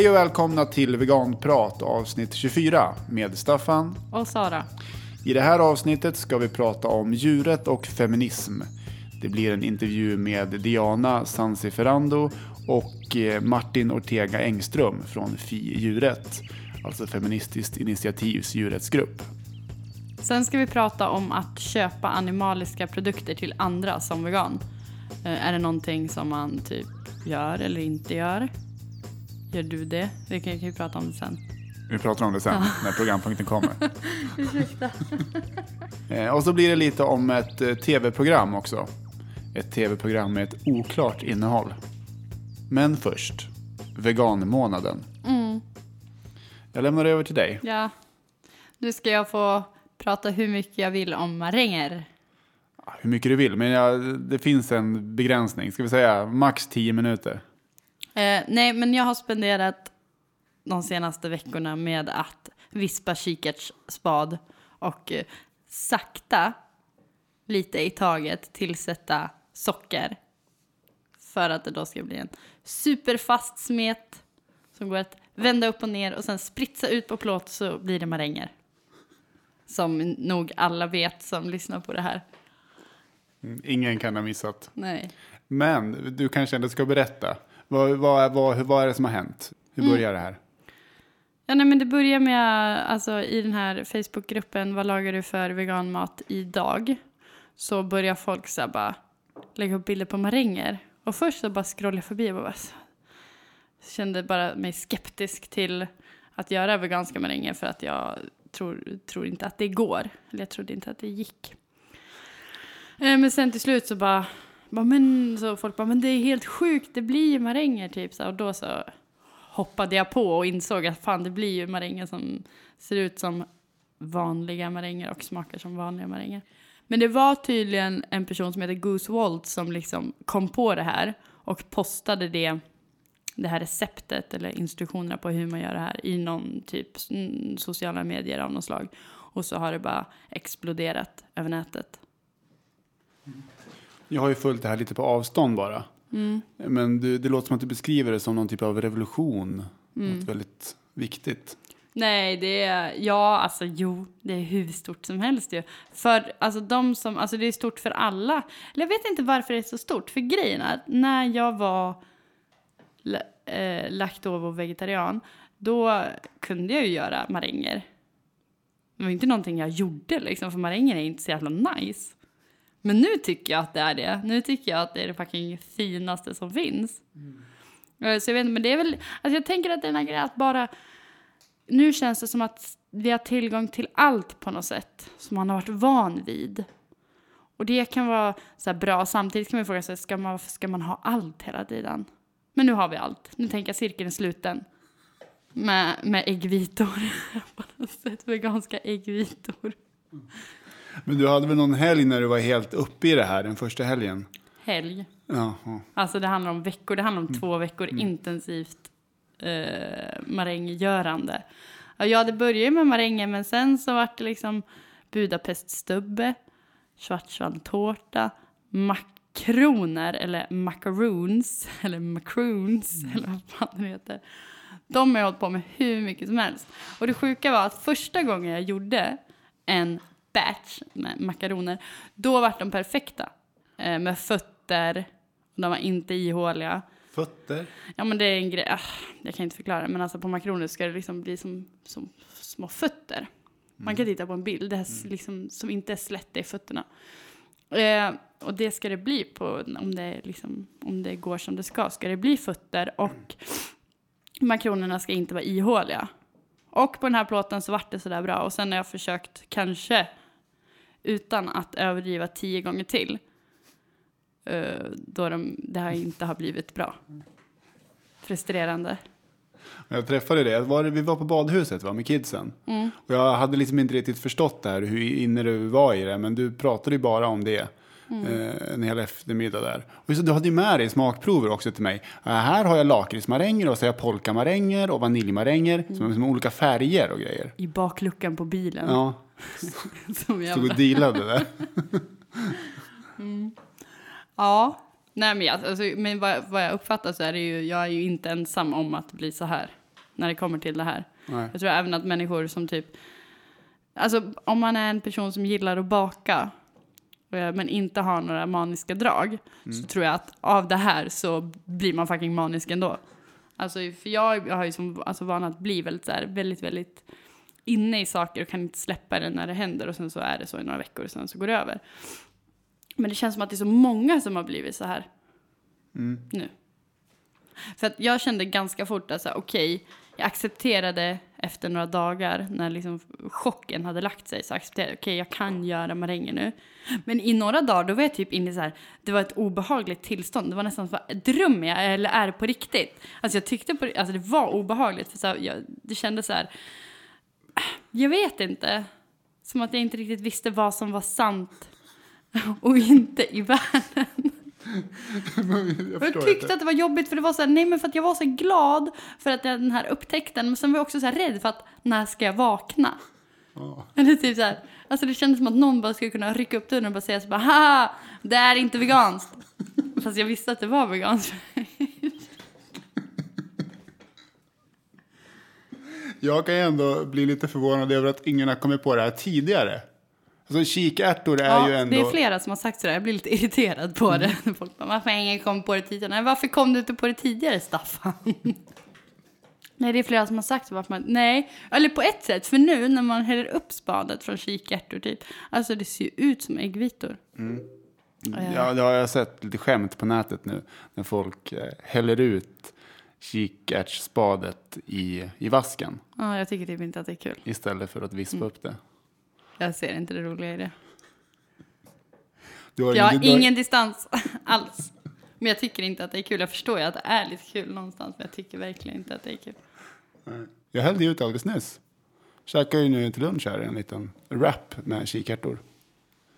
Hej och välkomna till Veganprat avsnitt 24 med Staffan. Och Sara. I det här avsnittet ska vi prata om djuret och feminism. Det blir en intervju med Diana Sansiferando och eh, Martin Ortega Engström från Fi Djuret, alltså Feministiskt initiativs djurrättsgrupp. Sen ska vi prata om att köpa animaliska produkter till andra som vegan. Eh, är det någonting som man typ gör eller inte gör? Gör du det? Vi kan, ju prata om det sen. Vi pratar om det sen, när programpunkten kommer. Ursäkta. Eh, och så blir det lite om ett eh, tv-program också. Ett tv-program med ett oklart innehåll. Men först, veganmånaden. Mm, Jag lämnar över till dig. ja. Nu ska jag få prata hur mycket jag vill om maränger. Hur mycket du vill, men jag, det finns en begränsning. Ska vi säga max 10 minuter? Eh, nej, men jag har spenderat de senaste veckorna med att vispa kikärtsspad och eh, sakta, lite i taget, tillsätta socker. För att det då ska bli en superfast smet som går att vända upp och ner och sen spritsa ut på plåt så blir det maränger. Som nog alla vet som lyssnar på det här. Mm, Ingen kan ha missat. Nej. Men du kanske ändå ska berätta. Vad, vad, vad, vad är det som har hänt? Hur Mm. börjar det här? Ja, nej, men det börjar med, alltså i den här Facebookgruppen Vad lagar du för veganmat idag? Så börjar folk så här bara lägga upp bilder på maränger. Och först så bara scrollade jag förbi och bara så, kände bara mig skeptisk till att göra veganska maränger för att jag tror, tror inte att det går. Eller jag trodde inte att det gick. Eh, Men sen till slut så bara, bara men, så folk bara, men det är helt sjukt, det blir ju maränger typ. Så, och då så hoppade jag på och insåg att fan det blir ju maränger som ser ut som vanliga maränger och smakar som vanliga maränger. Men det var tydligen en person som heter Goose Walt som liksom kom på det här och postade det, det här receptet eller instruktionerna på hur man gör det här i någon typ sociala medier av något slag. Och så har det bara exploderat över nätet. Mm. Jag har ju följt det här lite på avstånd bara. Mm. Men du, det låter som att du beskriver det som någon typ av revolution. Mm. Något väldigt viktigt. Nej, det är, ja, alltså jo, det är hur stort som helst ju. För alltså de som, alltså det är stort för alla. Eller jag vet inte varför det är så stort. För grejen är att när jag var eh, laktovo-vegetarian, då kunde jag ju göra maränger. Det var inte någonting jag gjorde liksom, för maränger är inte så jävla nice. Men nu tycker jag att det är det. Nu tycker jag att det är det fucking finaste som finns. Mm. Så jag vet inte, men det är väl, alltså jag tänker att den här grejen att bara nu känns det som att vi har tillgång till allt på något sätt som man har varit van vid. Och det kan vara så här bra. Samtidigt kan man fråga sig, ska man, varför ska man ha allt hela tiden? Men nu har vi allt. Nu tänker jag cirkeln är sluten. Med, med äggvitor. på något sätt, veganska äggvitor. Men du hade väl någon helg när du var helt uppe i det här, den första helgen? Helg. Ja, ja. Alltså det handlar om veckor. Det handlar om två veckor intensivt eh, maränggörande. Ja, det började med maränger, men sen så vart det liksom Budapeststubbe, schwarzwaldtårta, makroner eller macaroons eller macroons eller vad fan det heter. De har jag hållit på med hur mycket som helst. Och det sjuka var att första gången jag gjorde en batch med makaroner, då var de perfekta. Eh, med fötter, och de var inte ihåliga. Fötter? Ja men det är en grej, ah, jag kan inte förklara men alltså på makroner ska det liksom bli som, som små fötter. Man kan titta på en bild det här, s- liksom, som inte är slätta i fötterna. Eh, och det ska det bli på, om det, liksom, om det går som det ska, ska det bli fötter och makronerna ska inte vara ihåliga. Och på den här plåten så vart det sådär bra och sen har jag försökt kanske utan att överdriva tio gånger till eh, då de, det här inte har blivit bra. Frustrerande. Jag träffade det. Var, vi var på badhuset va, med kidsen. Mm. Och jag hade liksom inte riktigt förstått det här, hur inne du var i det. Men du pratade ju bara om det Mm. eh, en hel eftermiddag där. Och så, du hade ju med dig smakprover också till mig. Eh, här har jag lakritsmaränger och så har jag polkamaränger och vaniljmaränger. Mm. Som som olika färger och grejer. I bakluckan på bilen. Ja, Som stod jävla... och dealade där. Ja. Nej men, jag, alltså, men vad, vad jag uppfattar så är det ju, jag är ju inte ensam om att bli så här. när det kommer till det här. Nej. Jag tror även att människor som typ, alltså om man är en person som gillar att baka eh, men inte har några maniska drag så tror jag att av det här så blir man fucking manisk ändå. Alltså för jag har ju som alltså vana att bli väldigt så här, väldigt, väldigt inne i saker och kan inte släppa det när det händer och sen så är det så i några veckor och sen så går det över. Men det känns som att det är så många som har blivit så här nu. För att jag kände ganska fort att okej, jag accepterade efter några dagar när liksom chocken hade lagt sig så accepterade jag, okej, jag kan göra maränger nu. Men i några dagar då var jag typ inne i så här, det var ett obehagligt tillstånd. Det var nästan så drömmer jag eller är det på riktigt? Alltså jag tyckte på alltså det var obehagligt för så här, jag, det kändes så här, jag vet inte. Som att jag inte riktigt visste vad som var sant och inte i världen. jag jag tyckte att det var jobbigt för det var så här, nej men för att jag var så glad för att jag, den här upptäckten, men sen var jag också så här rädd för att när ska jag vakna? Ja. Eller typ så här, alltså det kändes som att någon bara skulle kunna rycka upp dörren och bara säga så bara, haha, det är inte veganskt. Fast jag visste att det var veganskt. Jag kan ju ändå bli lite förvånad över att ingen har kommit på det här tidigare. Alltså kikärtor är Ja, ju ändå... det är flera som har sagt sådär, jag blir lite irriterad på det. Folk bara, varför har ingen kommit på det tidigare? Nej, varför kom du inte på det tidigare, Staffan? Nej, det är flera som har sagt varför man, nej, eller på ett sätt, för nu när man häller upp spadet från kikärtor typ, alltså det ser ju ut som äggvitor. Ja, det har jag sett lite skämt på nätet nu. När folk eh, häller ut kikärtsspadet i, i vasken Ja, jag tycker typ inte att det är kul. istället för att vispa Mm. upp det. Jag ser inte det roliga i det. Har, Jag har ingen distans alls. Men jag tycker inte att det är kul. Jag förstår ju att det är lite kul någonstans, men jag tycker verkligen inte att det är kul. Jag hällde ut alldeles nyss. Käkade ju nu till lunch här en liten wrap med kikärtor.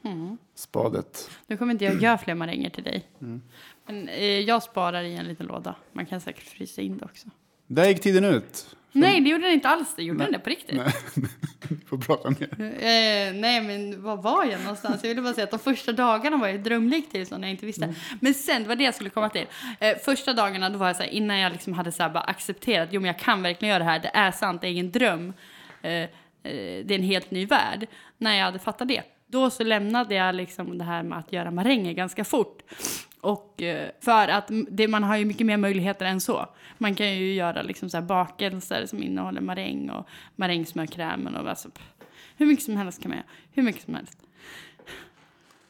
Mm. Spadet. Nu kommer inte jag göra fler maränger till dig. Mm. Men eh, jag sparar i en liten låda. Man kan säkert frysa in det också. Där gick tiden ut. Nej, det gjorde den inte alls. Det gjorde den det på riktigt. Nej, du får prata mer. Eh, nej, men var var jag någonstans? Jag ville bara säga att de första dagarna var jag ett drömlikt tillstånd när jag inte visste. Men sen, det var det jag skulle komma till. Eh, första dagarna, då var jag så här, innan jag liksom hade så här bara accepterat, jo men jag kan verkligen göra det här, det är sant, det är ingen dröm. Eh, eh, det är en helt ny värld. När jag hade fattat det. Då så lämnade jag liksom det här med att göra maränger ganska fort. Och eh, för att det, man har ju mycket mer möjligheter än så. Man kan ju göra liksom så bakelser som innehåller maräng och marängsmörkrämen och alltså, hur mycket som helst kan man göra. Hur mycket som helst.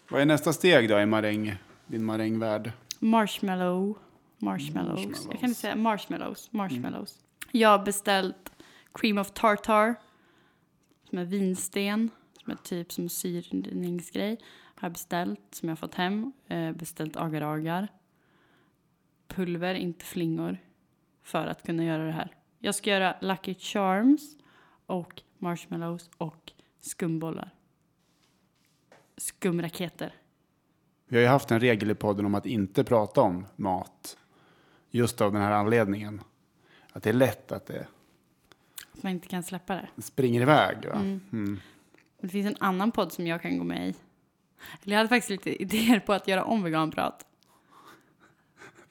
Vad är nästa steg då i maräng, din marängvärld? Marshmallow. Marshmallows. Jag kan inte säga marshmallows. Marshmallows. Jag har beställt cream of tartar. Som är vinsten. Som är typ som syrningsgrej. Har jag beställt. Som jag har fått hem. Eh, beställt agar-agar. Pulver, inte flingor. För att kunna göra det här. Jag ska göra Lucky Charms. Och marshmallows och skumbollar. Skumraketer. Vi har ju haft en regel i podden om att inte prata om mat. Just av den här anledningen. Att det är lätt att det Att man inte kan släppa det. springer iväg. Va? Mm. Mm. Det finns en annan podd som jag kan gå med i. Eller jag hade faktiskt lite idéer på att göra om veganprat.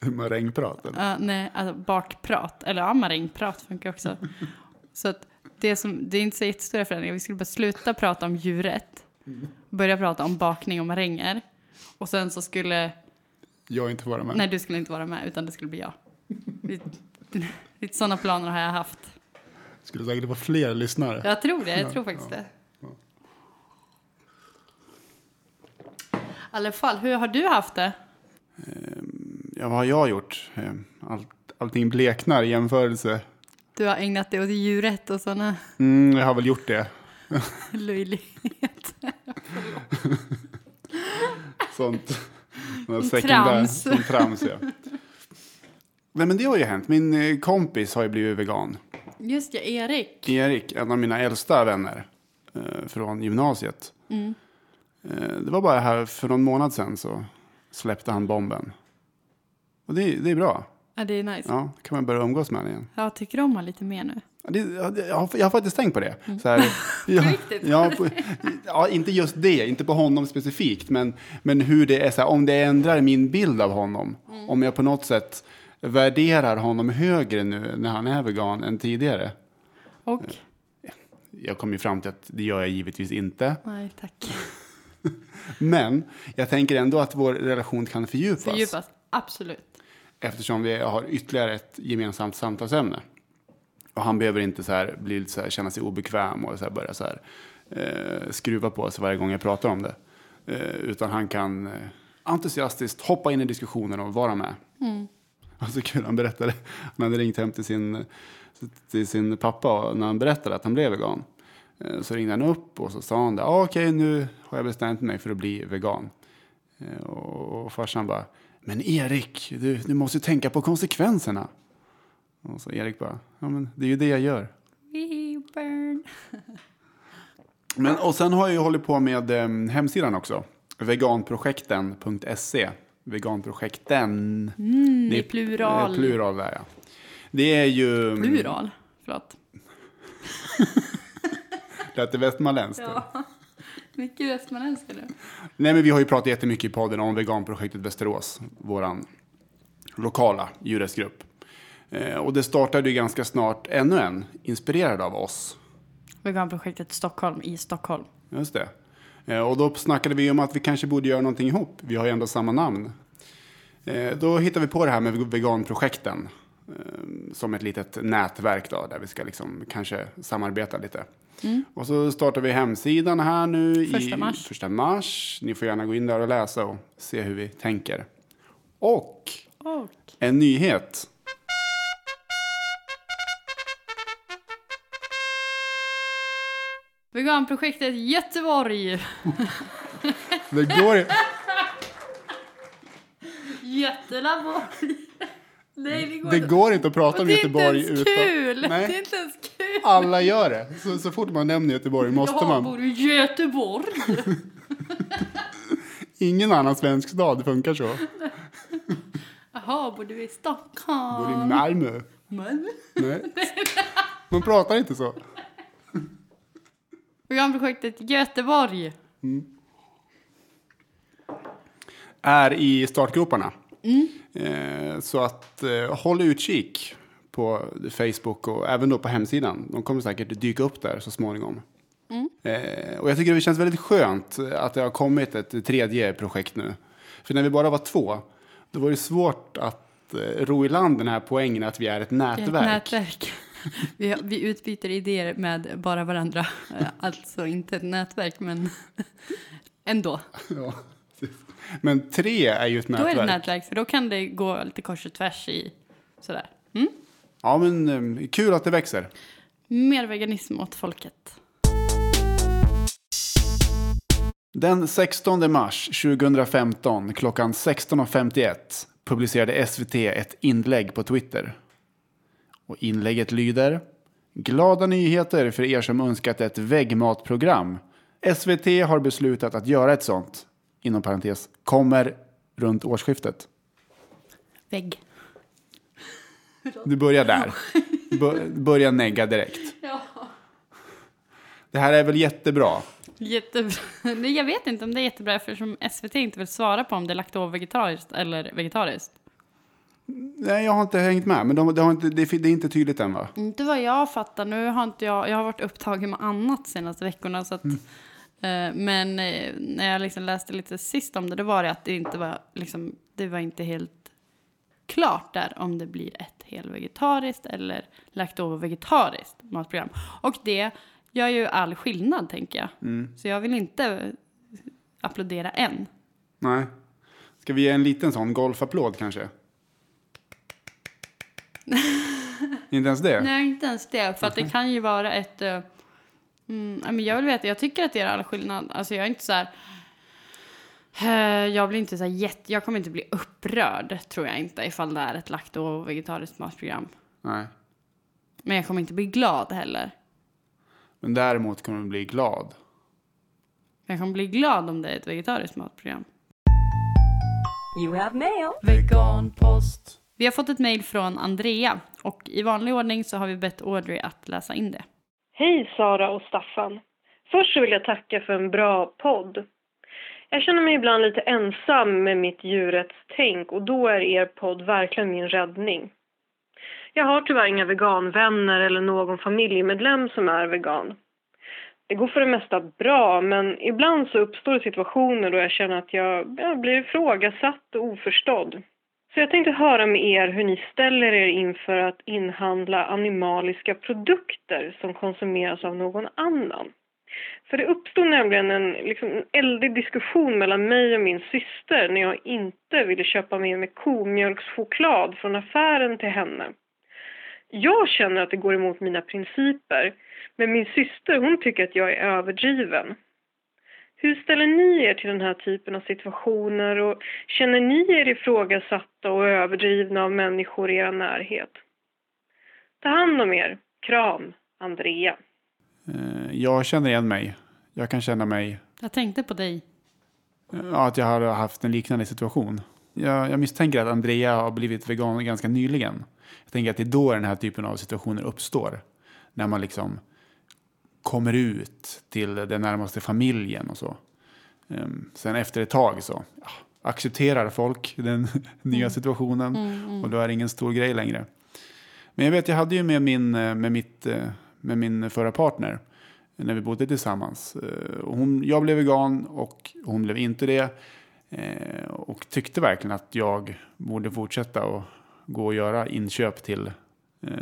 Marängprat. eller? Uh, nej, alltså bakprat. Eller ja, marängprat funkar också. så att det, som, det är inte så jättestora förändringar. Vi skulle bara sluta prata om djurrätt. Börja prata om bakning och maränger. Och sen så skulle, Jag inte vara med. nej du skulle inte vara med utan det skulle bli jag. Lite, sådana planer har jag haft. Skulle säkert vara fler lyssnare. Jag tror det, jag tror faktiskt det. Alla fall, hur har du haft det? Ja, vad har jag gjort? Eh, Allt, allting bleknar i jämförelse. Du har ägnat dig åt djurrätt och sådana Mm, jag har väl gjort det. löjligheter. Sånt. Något Trams. Som trams, ja. Nej, men det har ju hänt. Min eh, kompis har ju blivit vegan. Just ja, Erik. Erik, en av mina äldsta vänner eh, från gymnasiet. Mm. Eh, det var bara här för någon månad sedan så släppte han bomben. Och det, det är bra. Ja, det är nice. Ja, kan man börja umgås med honom igen. Jag tycker om honom lite mer nu. Ja, Det, ja, jag, har, jag har faktiskt tänkt på det. Så här, ja, riktigt? Ja, på, ja, inte just det, inte på honom specifikt, men, men hur det är, så här, om det ändrar min bild av honom. Om jag på något sätt värderar honom högre nu när han är vegan än tidigare. Och? Jag kom ju fram till att det gör jag givetvis inte. Nej, tack. Men jag tänker ändå att vår relation kan fördjupas. Fördjupas, absolut. Eftersom vi har ytterligare ett gemensamt samtalsämne. Och han behöver inte så här, bli så här, känna sig obekväm och så här, börja så här, eh, skruva på sig varje gång jag pratar om det. Eh, utan han kan eh, entusiastiskt hoppa in i diskussionen och vara med. Mm. Och så kul, han berättade, han hade ringt hem till sin, till sin pappa när han berättade att han blev vegan. Eh, Så ringde han upp och så sa han det, ah, okej nu har jag bestämt mig för att bli vegan. Eh, Och, farsan bara, men Erik, du, du måste ju tänka på konsekvenserna. Och så Erik bara, ja men det är ju det jag gör. We burn. Men, och sen har jag ju hållit på med eh, hemsidan också. Veganprojekten.se. Veganprojekten. Mm, Det är plural. Plural där ja. Det är ju... Plural? Förlåt. Lät det västmanländskt? Ja. Mycket västmanländska nu. Nej men vi har ju pratat jättemycket i podden om veganprojektet Västerås. Våran lokala djurrättsgrupp. Eh, och det startade ju ganska snart ännu en, inspirerad av oss. Veganprojektet Stockholm i Stockholm. Just det. Eh, Och då snackade vi om att vi kanske borde göra någonting ihop. Vi har ju ändå samma namn. Eh, Då hittade vi på det här med veganprojekten. Som ett litet nätverk då, där vi ska liksom kanske samarbeta lite. Och så startar vi hemsidan här nu Första i mars. första mars. Ni får gärna gå in där och läsa och se hur vi tänker. Och Och en nyhet. Veganprojektet Göteborg. Det går, Götelaborg. Nej, det går det inte. går inte att prata om det är Göteborg inte ens utan... kul. Nej. Det är inte ens kul. Alla gör det. Så, så fort man nämner Göteborg måste jag man. bor i Göteborg. Ingen annan svensk stad funkar så. Jaha, bor du i Bor i Stockholm? Malmö. Men. Nej. Man pratar inte så. Veganprojektet Göteborg. Är i startgroparna. Eh, så att eh, håll utkik på Facebook och även då på hemsidan. De kommer säkert dyka upp där så småningom. Eh, och jag tycker det känns väldigt skönt att det har kommit ett tredje projekt nu. För när vi bara var två, då var det svårt att eh, ro i land den här poängen att vi är ett nätverk. Ett nätverk. Vi, vi utbyter idéer med bara varandra. Eh, Alltså inte ett nätverk, men ändå. Ja. Men tre är ju ett Då nätverk. är det ett nätverk, för då kan det gå lite kors och tvärs i sådär. Mm? Ja, men eh, kul att det växer. Mer veganism åt folket. Den 16 mars 2015 klockan 16.51 publicerade SVT ett inlägg på Twitter. Och inlägget lyder Glada nyheter för er som önskat ett väggmatprogram. SVT har beslutat att göra ett sånt. Inom parentes, kommer runt årsskiftet. Vägg. Du börjar där. Bör- Börja negga direkt. Ja. Det här är väl jättebra? Jättebra. Jag vet inte om det är jättebra eftersom SVT inte vill svara på om det är lakto-vegetariskt eller vegetariskt. Nej, jag har inte hängt med, men de, de har inte, det, det är inte tydligt än va? Inte vad jag fattar. Nu har inte jag, jag har varit upptagen med annat senaste veckorna. Så att, eh, men eh, när jag liksom läste lite sist om det, då var det att det inte var, liksom, det var inte helt klart där om det blir ett helvegetariskt eller lakto-vegetariskt matprogram. Och det gör ju all skillnad, tänker jag. Så jag vill inte applådera än. Nej. Ska vi ge en liten sån golfapplåd kanske? inte ens det? Nej, inte ens det. För att det kan ju vara ett... eh, Mm, jag vill veta, jag tycker att det gör all skillnad. Alltså jag är inte så här... eh, Jag blir inte så jätte... Jag kommer inte bli upprörd, tror jag inte, ifall det är ett lakto och vegetariskt matprogram. Nej. Men jag kommer inte bli glad heller. Men däremot kommer du bli glad. Jag kommer bli glad om det är ett vegetariskt matprogram. You have mail. Veganpost. Vi har fått ett mejl från Andrea och i vanlig ordning så har vi bett Audrey att läsa in det. Hej Sara och Staffan. Först vill jag tacka för en bra podd. Jag känner mig ibland lite ensam med mitt djurrättstänk och då är er podd verkligen min räddning. Jag har tyvärr inga veganvänner eller någon familjemedlem som är vegan. Det går för det mesta bra, men ibland så uppstår situationer då jag känner att jag, jag blir ifrågasatt och oförstådd. Så jag tänkte höra med er hur ni ställer er inför att inhandla animaliska produkter som konsumeras av någon annan. För det uppstod nämligen en, liksom, en eldig diskussion mellan mig och min syster när jag inte ville köpa med mig komjölkschoklad från affären till henne. Jag känner att det går emot mina principer, men min syster hon tycker att jag är överdriven. Hur ställer ni er till den här typen av situationer och känner ni er ifrågasatta och överdrivna av människor i er närhet? Ta hand om er. Kram, Andrea. Mm. Jag känner igen mig. Jag kan känna mig Jag tänkte på dig. Ja, att jag har haft en liknande situation. Jag, jag misstänker att Andrea har blivit vegan ganska nyligen. Jag tänker att det är då den här typen av situationer uppstår. När man liksom kommer ut till den närmaste familjen och så. Ehm, sen efter ett tag så ja, accepterar folk den nya situationen och då är det ingen stor grej längre. Men jag vet, jag hade ju med min, eh, med mitt, eh, med min förra partner när vi bodde tillsammans. Eh, Och hon, jag blev vegan och hon blev inte det. Eh, Och tyckte verkligen att jag borde fortsätta och gå och göra inköp till eh,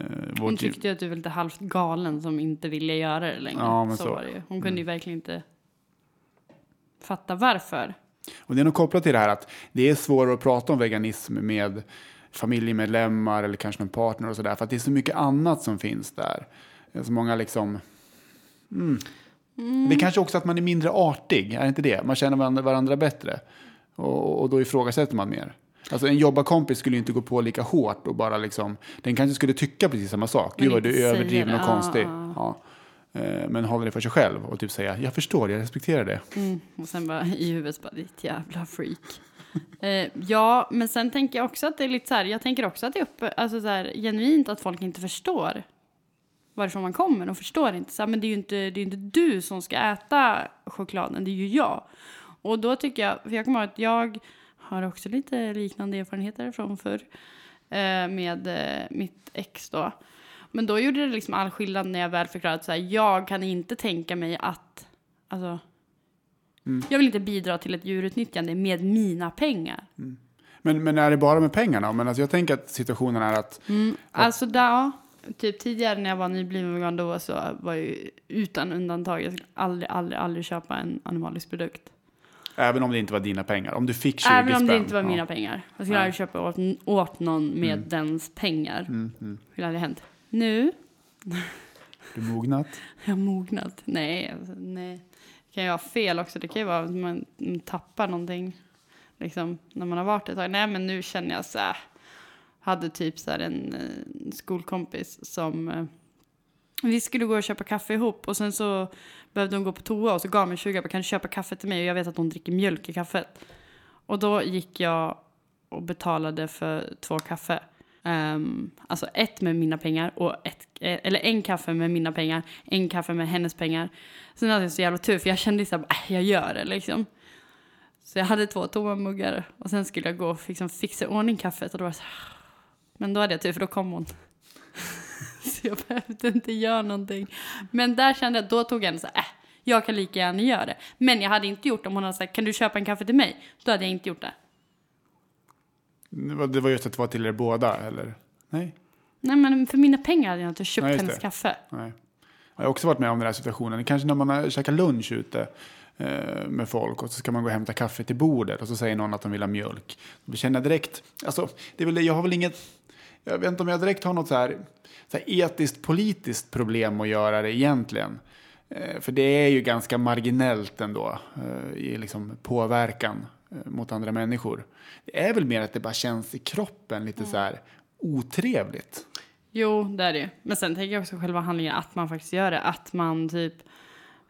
Hon tyckte ju att du var lite halvt galen som inte ville göra det längre. Ja, så, så. Mm. var det ju. Hon kunde ju verkligen inte fatta varför. Och det är nog kopplat till det här att det är svårare att prata om veganism med familjemedlemmar eller kanske någon partner och sådär. För att det är så mycket annat som finns där. Det är så många liksom... Mm. Det är kanske också att man är mindre artig, är det inte det? Man känner varandra, varandra bättre. Och, och då ifrågasätter man mer. Alltså en jobbarkompis skulle ju inte gå på lika hårt och bara liksom... Den kanske skulle tycka precis samma sak. Gud vad du är överdriven och konstig. ja. Eh, Men håller det för sig själv och typ säga jag förstår, jag respekterar det. Mm. Och sen bara i huvudet bara ditt jävla freak. eh, ja, men sen tänker jag också att det är lite så här, jag tänker också att det är uppe, alltså så här, genuint att folk inte förstår varifrån man kommer. De förstår inte. Så här, men det är ju inte, det är inte du som ska äta chokladen, det är ju jag. Och då tycker jag, för jag kommer ihåg att jag har också lite liknande erfarenheter från förr eh, med eh, mitt ex då. Men då gjorde det liksom all skillnad när jag väl förklarade att så här, jag kan inte tänka mig att, alltså, jag vill inte bidra till ett djurutnyttjande med mina pengar. Men, men är det bara med pengarna? Men alltså jag tänker att situationen är att Alltså där, ja, typ tidigare när jag var nybliven vegan då så var jag ju utan undantag, jag skulle aldrig, aldrig, aldrig köpa en animalisk produkt. även om det inte var dina pengar, om du fick 20 Även om det spänn, inte var ja. mina pengar. Jag skulle aldrig köpa åt, åt någon med dens pengar. Mm, Det aldrig hänt. Nu Du mognat. Jag har mognat. Nej, alltså, nej. Det kan ju vara fel också. Det kan ju vara att man man tappar någonting liksom, när man har varit ett tag. Nej, men nu känner jag så här. Hade typ så här en eh, skolkompis som... Eh, vi skulle gå och köpa kaffe ihop och sen så behövde hon gå på toa och så gav hon mig 20 kan du köpa kaffe till mig? Och jag vet att hon dricker mjölk i kaffet. Och då gick jag och betalade för två kaffe. Um, alltså ett med mina pengar, och ett, eh, eller en kaffe med mina pengar, en kaffe med hennes pengar. Sen hade jag så jävla tur för jag kände liksom, äh, jag gör det liksom. Så jag hade två tomma muggar och sen skulle jag gå och liksom fixa i ordning kaffet och då var det så här, men då hade jag tur för då kom hon. så jag behövde inte göra någonting. Men där kände jag, då tog jag ändå så här, äh, jag kan lika gärna göra det. Men jag hade inte gjort det om hon hade sagt, kan du köpa en kaffe till mig? Då hade jag inte gjort det. Det var- just att det var till er båda, eller? Nej. Nej men för mina pengar hade jag inte köpt Nej, hennes det. kaffe. Nej. Jag har också varit med om den här situationen. Kanske när man har käkat lunch ute eh, med folk och så ska man gå och hämta kaffe till bordet och så säger någon att de vill ha mjölk. Då känner jag direkt, alltså, det är väl, jag har väl inget, jag vet inte om jag direkt har något så här, så här etiskt politiskt problem att göra det egentligen. Eh, för det är ju ganska marginellt ändå eh, i liksom påverkan eh, mot andra människor. Det är väl mer att det bara känns i kroppen lite så här otrevligt. Jo, det är det ju. Men sen tänker jag också själva handlingen att man faktiskt gör det. Att man typ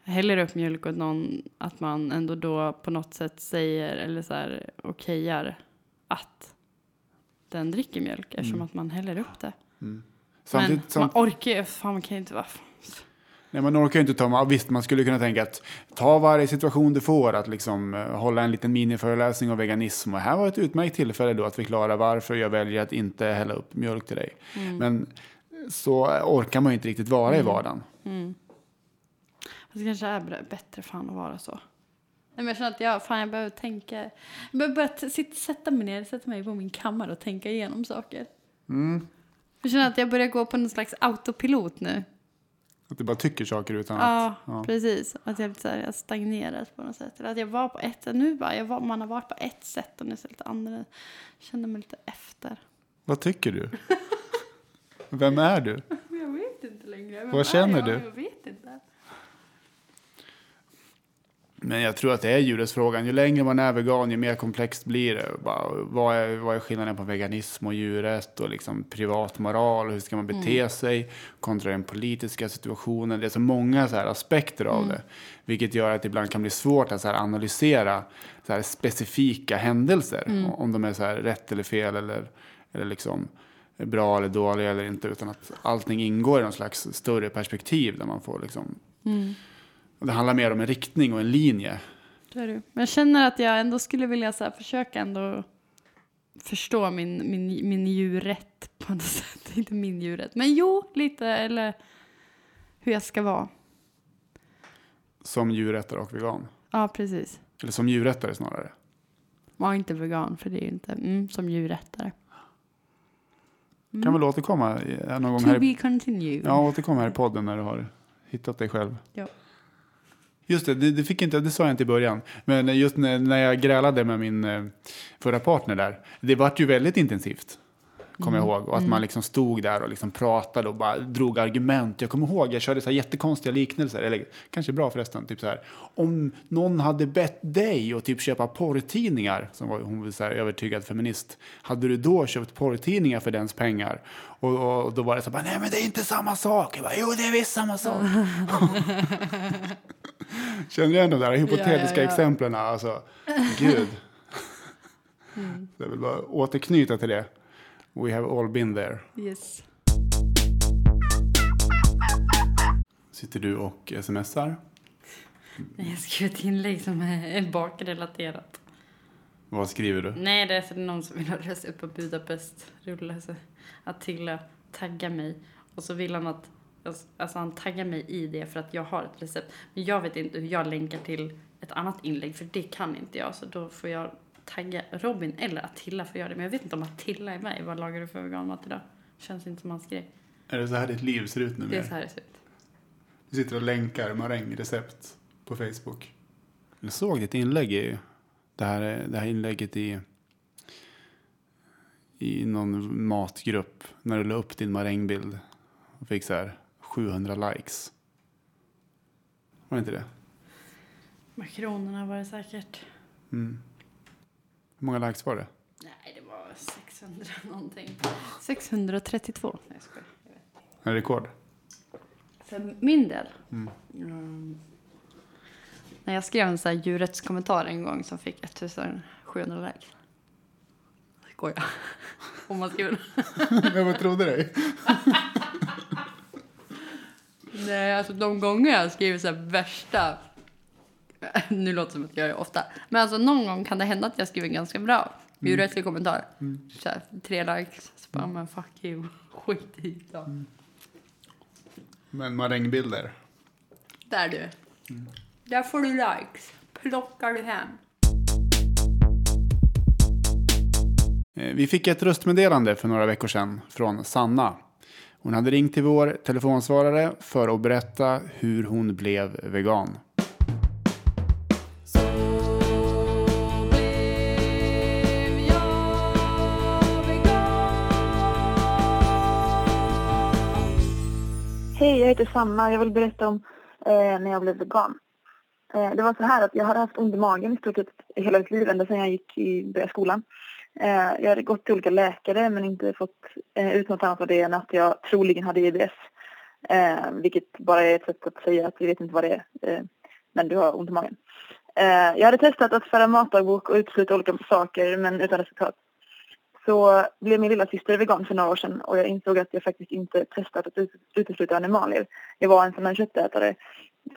häller upp mjölk åt någon. Att man ändå då på något sätt säger eller så här okejar att den dricker mjölk eftersom att man häller upp det. Men Samtidigt, man samt, orkar ju, fan man kan ju inte vara... Nej, man orkar ju inte ta, visst man skulle kunna tänka att ta varje situation du får, att liksom eh, hålla en liten miniföreläsning om veganism. Och här var ett utmärkt tillfälle då att förklara varför jag väljer att inte hälla upp mjölk till dig. Men så orkar man ju inte riktigt vara i vardagen. Fast det kanske är bättre fan att vara så. Nej, men jag känner att jag, fan, jag behöver tänka. Jag behöver t- sitta, sätta mig ner, sätta mig på min kammare och tänka igenom saker. Jag känner att jag börjar gå på någon slags autopilot nu. Att du bara tycker saker utan att... Ja, ja. precis. Att jag, lite så här, jag har stagnerat på något sätt. Eller att jag var på ett. Nu bara, jag var, man har varit på ett sätt och nu det lite andra. Jag känner mig lite efter. Vad tycker du? Vem är du? Jag vet inte längre. Vem Vad känner jag? du? Jag vet inte. Men jag tror att det är djurrättsfrågan. Ju längre man är vegan, ju mer komplext blir det. Bara, vad, är, vad är skillnaden på veganism och djurrätt och liksom privat moral? Hur ska man bete sig kontra den politiska situationen? Det är så många så här aspekter av det. Vilket gör att det ibland kan bli svårt att så här analysera så här specifika händelser. Om de är så här rätt eller fel eller, eller liksom bra eller dåliga eller inte. Utan att allting ingår i någon slags större perspektiv där man får liksom och det handlar mer om en riktning och en linje. Det är du. Men jag känner att jag ändå skulle vilja så här, försöka ändå förstå min, min, min djurrätt på något sätt. Inte min djurrätt, men jo, lite. Eller hur jag ska vara. Som djurrättare och vegan. Ja, precis. Eller som djurrättare snarare. Var inte vegan, för det är ju inte mm, som djurrättare. Kan väl återkomma i- någon gång To här i, be continued. ja, återkomma här i podden när du har hittat dig själv. Ja. Just det, det, det, fick inte, det sa jag inte i början. Men just när, när jag grälade med min eh, förra partner där. Det vart ju väldigt intensivt. Kommer jag ihåg. Och att man liksom stod där och liksom pratade och bara drog argument. Jag kommer ihåg, jag körde så här jättekonstiga liknelser. Eller kanske bra förresten. Typ så här. Om någon hade bett dig att typ köpa porrtidningar. Som var, hon var så här övertygad feminist. Hade du då köpt porrtidningar för dens pengar? Och, och då var det så här, nej men det är inte samma sak. Jag bara, jo det är visst samma sak. Känner du igen de där hypotetiska Ja, ja, ja. exemplen? Alltså, gud. Jag vill bara återknyta till det. We have all been there. Yes. Sitter du och smsar? Jag skrev ett inlägg som är bakrelaterat. Vad skriver du? Nej, det är så någon som vill ha resa upp på Budapest rulle. Så Attila taggar mig. Och så vill han att, alltså han taggar mig i det för att jag har ett recept. Men jag vet inte hur jag länkar till ett annat inlägg för det kan inte jag. Så då får jag tagga Robin eller Attila för att göra det. Men jag vet inte om Attila är med i Vad lagar du för veganmat idag? Känns inte som hans grej. Är det så här ditt liv ser ut nu? Det är så här det ser ut. Du sitter och länkar marängrecept på Facebook. Jag såg ditt inlägg i det här, det här inlägget i i någon matgrupp när du la upp din marängbild och fick så här 700 likes. Var det inte det? Makronerna var det säkert. Mm. Hur många likes var det? Nej, det var 600 någonting. 632. Nej, jag skojar. Jag vet. En rekord? För min del. Mm. När jag skrev en sån här djurrättskommentar en gång som fick 1700 likes. Skojar. Om man skriver. Vem trodde dig? Nej, alltså de gånger jag skriver så här värsta... Nu låter det som att jag gör det ofta. Men alltså någon gång kan det hända att jag skriver ganska bra djurrättslig kommentar. Så här, tre likes. Så bara, men fuck you. Skit i det. Men marängbilder? Där du. Där får du likes. Plockar du hem. Eh, Vi fick ett röstmeddelande för några veckor sedan från Sanna. Hon hade ringt till vår telefonsvarare för att berätta hur hon blev vegan. Hej, jag heter Sanna. Jag vill berätta om eh, när jag blev vegan. Eh, det var så här att jag hade haft ont i magen i stort sett hela mitt liv, ända sedan jag gick i började skolan. Eh, jag hade gått till olika läkare men inte fått eh, ut något annat av det än att jag troligen hade IBS. Eh, vilket bara är ett sätt att säga att vi vet inte vad det är, eh, men du har ont i magen. Eh, jag hade testat att föra matdagbok och utesluta olika saker men utan resultat så blev min lilla syster vegan för några år sedan och jag insåg att jag faktiskt inte testat att utesluta animalier. Jag var en sån här köttätare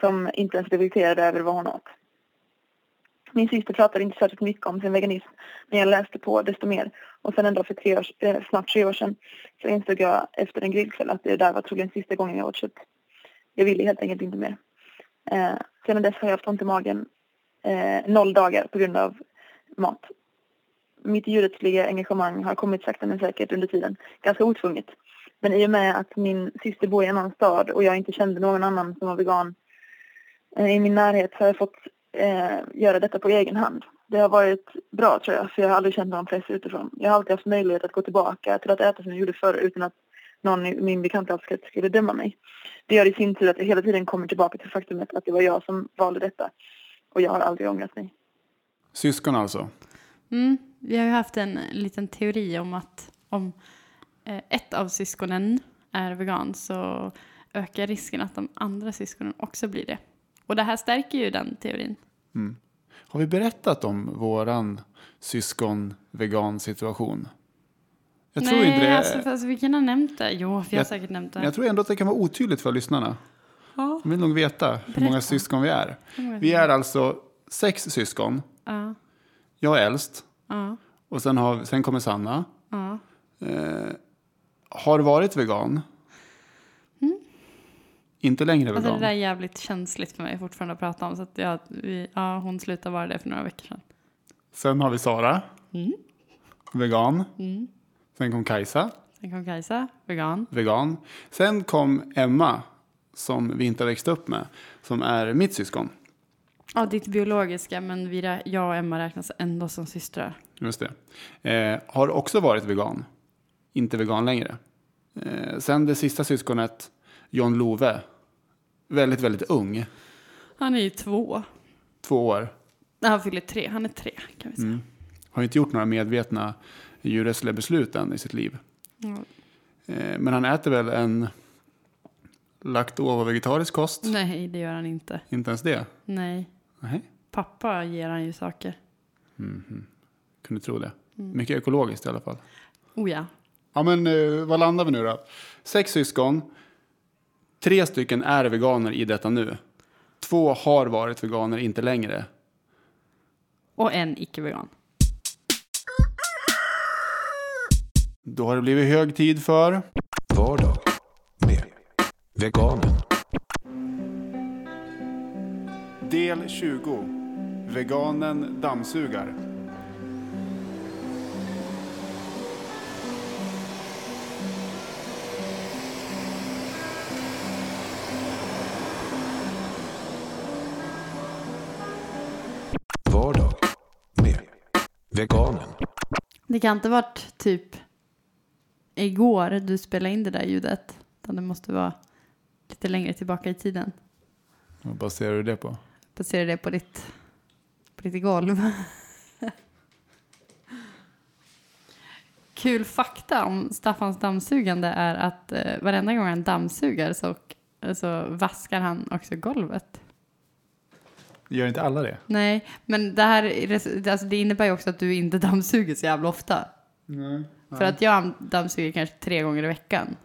som inte ens reflekterade över vad hon åt. Min syster pratade inte särskilt mycket om sin veganism men jag läste på desto mer. Och sen en dag för tre år, eh, snart tre år sedan så insåg jag efter en grillkväll att det där var troligen sista gången jag åt kött. Jag ville helt enkelt inte mer. Eh, sedan dess har jag haft ont i magen eh, noll dagar på grund av mat. Mitt djurrättsliga engagemang har kommit sakta men säkert under tiden, ganska otvunget. Men i och med att min syster bor i en annan stad och jag inte kände någon annan som var vegan eh, i min närhet så har jag fått eh, göra detta på egen hand. Det har varit bra tror jag, för jag har aldrig känt någon press utifrån. Jag har alltid haft möjlighet att gå tillbaka till att äta som jag gjorde förr utan att någon i min bekantskapskrets skulle döma mig. Det gör i sin tur att jag hela tiden kommer tillbaka till faktumet att det var jag som valde detta. Och jag har aldrig ångrat mig. Syskon alltså. Mm, vi har ju haft en liten teori om att om eh, ett av syskonen är vegan så ökar risken att de andra syskonen också blir det. Och det här stärker ju den teorin. Har vi berättat om våran syskon-vegan-situation? Jag tror Nej, inte det. alltså, fast vi kan ha nämnt det. Jo, vi har Jag- säkert nämnt det. Men jag tror ändå att det kan vara otydligt för lyssnarna. Ja. De vill nog veta hur många Berätta. syskon vi är. Vi är alltså sex syskon. Ja, Jag är äldst. Ja, Och sen, har, sen kommer Sanna. ja. Eh, har varit vegan. Inte längre Alltså det vegan. där är jävligt känsligt för mig fortfarande att prata om. Så att jag, vi, ja, hon slutade vara det för några veckor sedan. Sen har vi Sara. Mm. Vegan. Sen kom Kajsa. Sen kom Kajsa, vegan. Vegan. Sen kom Emma. Som vi inte har växt upp med. Som är mitt syskon. Ja, ditt biologiska, men vi, jag och Emma räknas ändå som systrar. Just det. Eh, har också varit vegan. Inte vegan längre. Eh, sen det sista syskonet, John Love. Väldigt, väldigt ung. Han är ju två. Två år. Han fyller tre. Han är tre, kan vi säga. Mm. Har inte gjort några medvetna djurrättsliga beslut än i sitt liv. Ja. Eh, men han äter väl en lakto och vegetarisk kost? Nej, det gör han inte. Inte ens det? Nej. Nej, Pappa ger han ju saker. kunde tro det. Mycket ekologiskt i alla fall. Oh ja. Ja, men eh, vad landar vi nu då? Sex syskon. Tre stycken är veganer i detta nu. Två har varit veganer, inte längre. Och en icke-vegan. Då har det blivit hög tid för... Vardag med Veganen. Del 20. Veganen dammsugar. Vardag med Veganen. Det kan inte varit typ igår du spelade in det där ljudet. Utan det måste vara lite längre tillbaka i tiden. Vad baserar du det på? Baserar det på ditt, på ditt golv. Kul fakta om Staffans dammsugande är att eh, varenda gång han dammsuger så, så vaskar han också golvet. Gör inte alla det? Nej, men det här alltså det innebär ju också att du inte dammsuger så jävla ofta. Nej. För att jag dammsuger kanske tre gånger i veckan.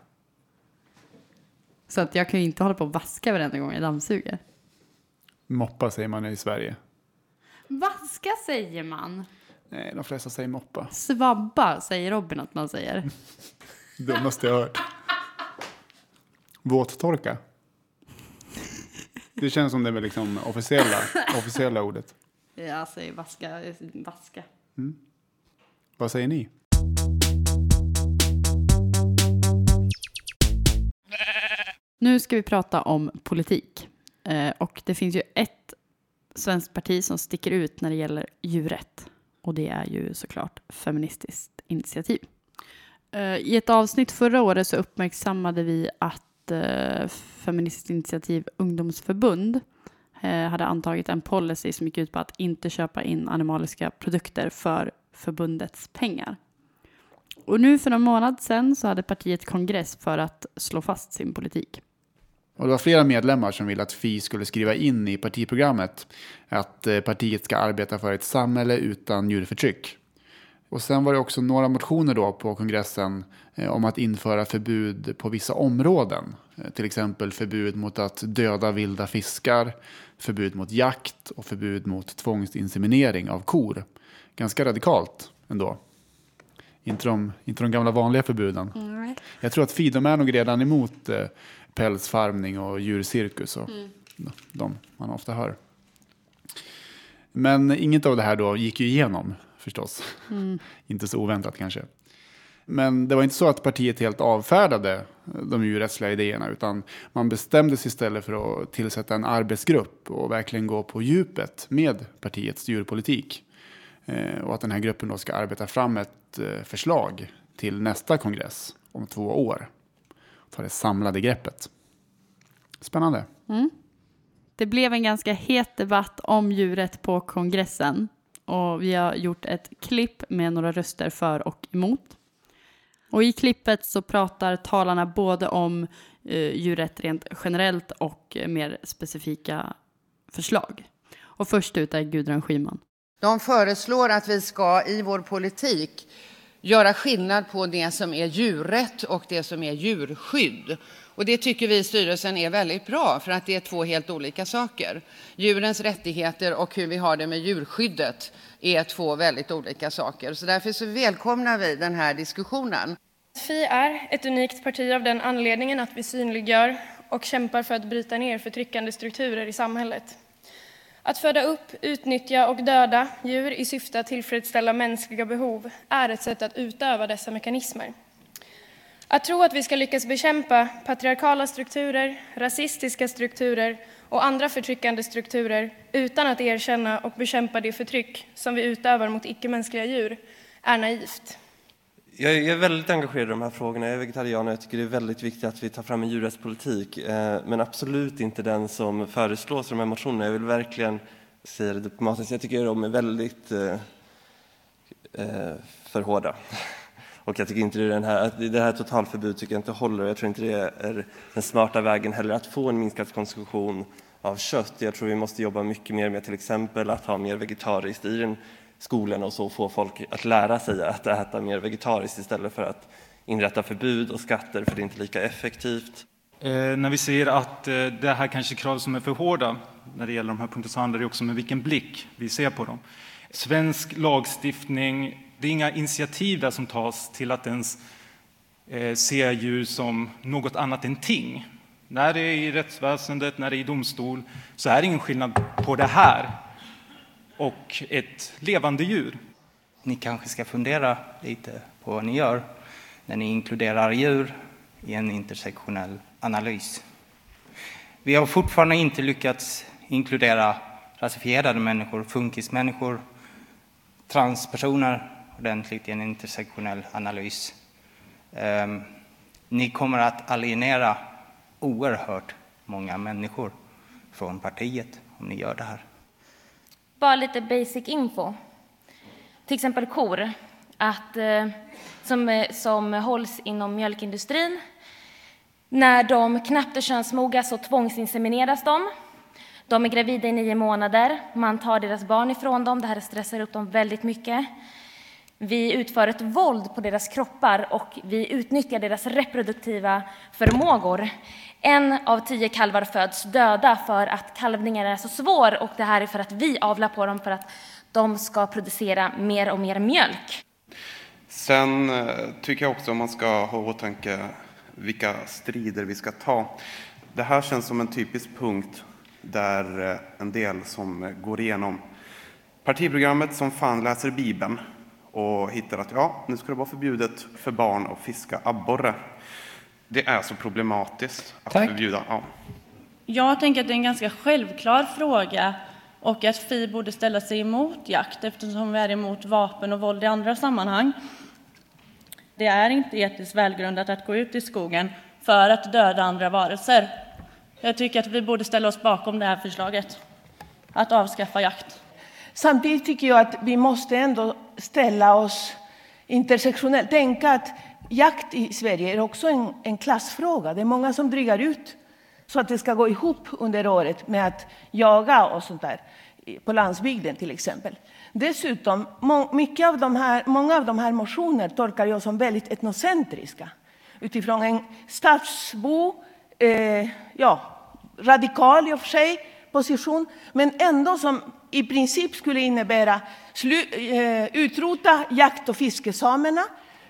Så att jag kan ju inte hålla på och vaska varenda gång jag dammsuger. Moppa säger man i Sverige. Vaska säger man. Nej, de flesta säger moppa. Svabba säger Robin att man säger. Dummaste jag hört. Våttorka. Det känns som det är liksom officiella, officiella ordet. Jag säger vaska. vaska. Vad säger ni? Nu ska vi prata om politik. Eh, och det finns ju ett svenskt parti som sticker ut när det gäller djurrätt. Och det är ju såklart Feministiskt initiativ. Eh, I ett avsnitt förra året så uppmärksammade vi att eh, Feministiskt initiativ ungdomsförbund hade antagit en policy som gick ut på att inte köpa in animaliska produkter för förbundets pengar. Och nu för en månad sedan så hade partiet kongress för att slå fast sin politik. Och det var flera medlemmar som ville att Fi skulle skriva in i partiprogrammet att eh, partiet ska arbeta för ett samhälle utan djurförtryck. Och sen var det också några motioner då på kongressen eh, om att införa förbud på vissa områden. Eh, till exempel förbud mot att döda vilda fiskar, förbud mot jakt och förbud mot tvångsinseminering av kor. Ganska radikalt ändå. Inte de, inte de gamla vanliga förbuden. Mm. Jag tror att Fi, är nog redan emot pälsfarmning och djurcirkus och de man ofta hör. Men inget av det här då gick ju igenom förstås. inte så oväntat kanske. Men det var inte så att partiet helt avfärdade de djurrättsliga idéerna utan man bestämde sig istället för att tillsätta en arbetsgrupp och verkligen gå på djupet med partiets djurpolitik. Eh, och att den här gruppen då ska arbeta fram ett eh, förslag till nästa kongress om två år. Ta det samlade greppet. Spännande. Det blev en ganska het debatt om djuret på kongressen och vi har gjort ett klipp med några röster för och emot. Och i klippet så pratar talarna både om eh, djurrätt rent generellt och eh, mer specifika förslag. Och först ut är Gudrun Schyman. De föreslår att vi ska i vår politik göra skillnad på det som är djurrätt och det som är djurskydd. Och det tycker vi i styrelsen är väldigt bra för att det är två helt olika saker. Djurens rättigheter och hur vi har det med djurskyddet är två väldigt olika saker. Så därför så välkomnar vi den här diskussionen. Fi är ett unikt parti av den anledningen att vi synliggör och kämpar för att bryta ner förtryckande strukturer i samhället. Att föda upp, utnyttja och döda djur i syfte att tillfredsställa mänskliga behov är ett sätt att utöva dessa mekanismer. Att tro att vi ska lyckas bekämpa patriarkala strukturer, rasistiska strukturer och andra förtryckande strukturer utan att erkänna och bekämpa det förtryck som vi utövar mot icke-mänskliga djur är naivt. Jag är väldigt engagerad i de här frågorna. Jag är vegetarian och jag tycker det är väldigt viktigt att vi tar fram en djurrättspolitik. Eh, men absolut inte den som föreslås i de här motionerna. Jag vill verkligen säga det diplomatiskt. Jag tycker de är väldigt eh, eh för hårda. Och jag tycker inte det, är den här, det här totalförbudet tycker jag inte håller. Jag tror inte det är den smarta vägen heller att få en minskad konsumtion av kött. Jag tror vi måste jobba mycket mer med till exempel att ha mer vegetariskt i den skolorna och så få folk att lära sig att äta mer vegetariskt istället för att inrätta förbud och skatter för det är inte lika effektivt. Eh, när vi säger att eh, det här kanske är krav som är för hårda när det gäller de här punkterna så handlar det också om med vilken blick vi ser på dem. Svensk lagstiftning, det är inga initiativ där som tas till att ens eh, se djur som något annat än ting. När det är i rättsväsendet, när det är i domstol, så är det ingen skillnad på det här och ett levande djur. Ni kanske ska fundera lite på vad ni gör när ni inkluderar djur i en intersektionell analys. Vi har fortfarande inte lyckats inkludera rasifierade människor, funkismänniskor, transpersoner ordentligt i en intersektionell analys. Um, ni kommer att alienera oerhört många människor från partiet om ni gör det här. Bara lite basic info. Till exempel kor att, eh, som, eh, som hålls inom mjölkindustrin. När de knappt är könsmoga så tvångsinsemineras de. De är gravida i nio månader. Man tar deras barn ifrån dem. Det här stressar upp dem väldigt mycket. Vi utför ett våld på deras kroppar och vi utnyttjar deras reproduktiva förmågor. En av tio kalvar föds döda för att kalvningen är så svår och det här är för att vi avlar på dem för att de ska producera mer och mer mjölk. Sen eh, tycker jag också man ska ha i åtanke vilka strider vi ska ta. Det här känns som en typisk punkt där eh, en del som går igenom partiprogrammet som fan läser Bibeln och hittar att ja, nu ska det vara förbjudet för barn att fiska abborre. Det är så problematiskt att Tack. förbjuda. Ja. Jag tänker att det är en ganska självklar fråga och att Fi borde ställa sig emot jakt eftersom vi är emot vapen och våld i andra sammanhang. Det är inte etiskt välgrundat att gå ut i skogen för att döda andra varelser. Jag tycker att vi borde ställa oss bakom det här förslaget att avskaffa jakt. Samtidigt tycker jag att vi måste ändå ställa oss intersektionellt. Tänka att jakt i Sverige är också en, en klassfråga. Det är många som drygar ut så att det ska gå ihop under året med att jaga och sånt där. På landsbygden till exempel. Dessutom, må, mycket av de här, många av de här motionerna tolkar jag som väldigt etnocentriska. Utifrån en stadsbo, eh, ja, radikal i och för sig position, men ändå som i princip skulle innebära slu, eh, utrota jakt och fiskesamerna,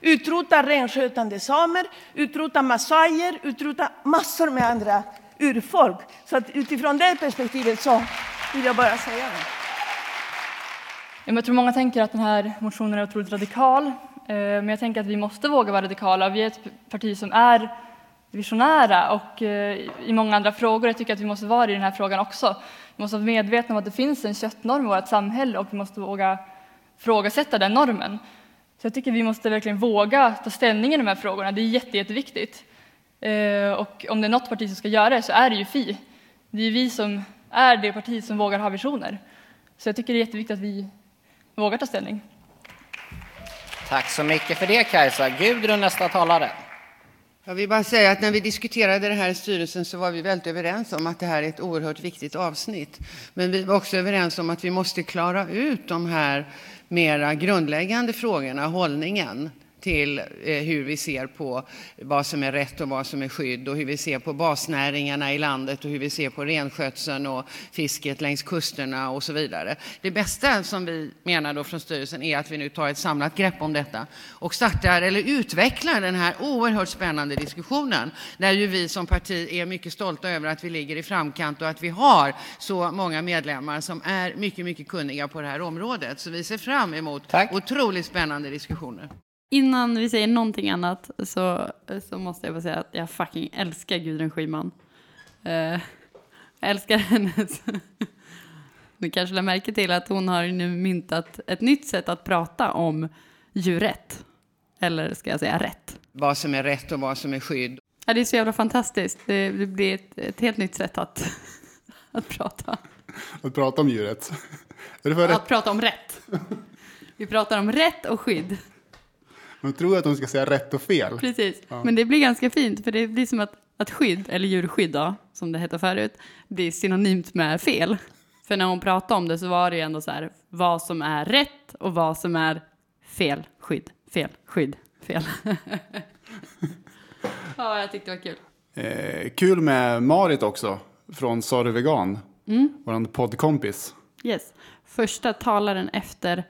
utrota renskötande samer, utrota massajer, utrota massor med andra urfolk. Så att utifrån det perspektivet så vill jag bara säga det. Jag tror många tänker att den här motionen är otroligt radikal, eh, men jag tänker att vi måste våga vara radikala. Vi är ett parti som är visionära och eh, i många andra frågor. Jag tycker att vi måste vara det i den här frågan också. Vi måste vara medvetna om att det finns en köttnorm i vårt samhälle och vi måste våga ifrågasätta den normen. Så jag tycker vi måste verkligen våga ta ställning i de här frågorna. Det är jätte, jätteviktigt. Eh, Och om det är något parti som ska göra det så är det ju Fi. Det är vi som är det parti som vågar ha visioner. Så jag tycker det är jätteviktigt att vi vågar ta ställning. Tack så mycket för det Kajsa. Gudrun, nästa talare. Jag vill bara säga att när vi diskuterade det här i styrelsen så var vi väldigt överens om att det här är ett oerhört viktigt avsnitt. Men vi var också överens om att vi måste klara ut de här mera grundläggande frågorna, hållningen till eh, hur vi ser på vad som är rätt och vad som är skydd och hur vi ser på basnäringarna i landet och hur vi ser på renskötseln och fisket längs kusterna och så vidare. Det bästa som vi menar då från styrelsen är att vi nu tar ett samlat grepp om detta och startar eller utvecklar den här oerhört spännande diskussionen där ju vi som parti är mycket stolta över att vi ligger i framkant och att vi har så många medlemmar som är mycket, mycket kunniga på det här området. Så vi ser fram emot otroligt spännande diskussioner. Innan vi säger någonting annat så, så måste jag bara säga att jag fucking älskar Gudrun Schyman. Eh, jag älskar hennes... Ni kanske lade märke till att hon har nu myntat ett nytt sätt att prata om djurrätt. Eller ska jag säga rätt? Vad som är rätt och vad som är skydd. Ja, det är så jävla fantastiskt. Det, det blir ett, ett helt nytt sätt att, att prata. Att prata om det för rätt? Att prata om rätt. Vi pratar om rätt och skydd. Man tror att hon ska säga rätt och fel. Precis, Ja. men det blir ganska fint för det blir som att, att skydd, eller djurskydd då, som det hette förut, blir synonymt med fel. För när hon pratade om det så var det ju ändå så här, vad som är rätt och vad som är fel skydd, fel skydd, fel. ja, jag tyckte det var kul. Eh, kul med Marit också, från Saru Vegan. Mm. Vår poddkompis. Yes. Första talaren efter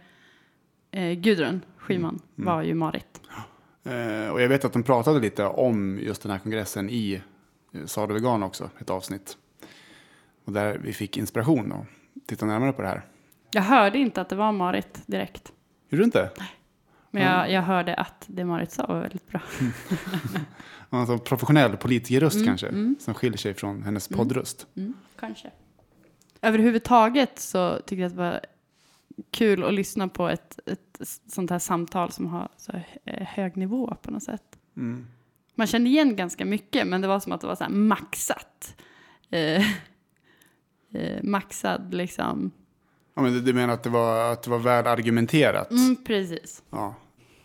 eh, Gudrun Schyman Mm. var ju Marit. Eh, och jag vet att de pratade lite om just den här kongressen i eh, Saru Vegan också, ett avsnitt. Och där vi fick inspiration och titta närmare på det här. Jag hörde inte att det var Marit direkt. Gjorde du inte? Men jag, jag hörde att det Marit sa var väldigt bra. Alltså professionell politikerröst Mm, kanske, mm. som skiljer sig från hennes Mm. poddröst. Mm, kanske. Överhuvudtaget så tycker jag att det var kul att lyssna på ett, ett sånt här samtal som har så eh, hög nivå på något sätt. Mm. Man kände igen ganska mycket, men det var som att det var så maxat. Eh, eh, maxad liksom. Ja, men du, menar att det var, att det var väl argumenterat? Mm, precis. Ja.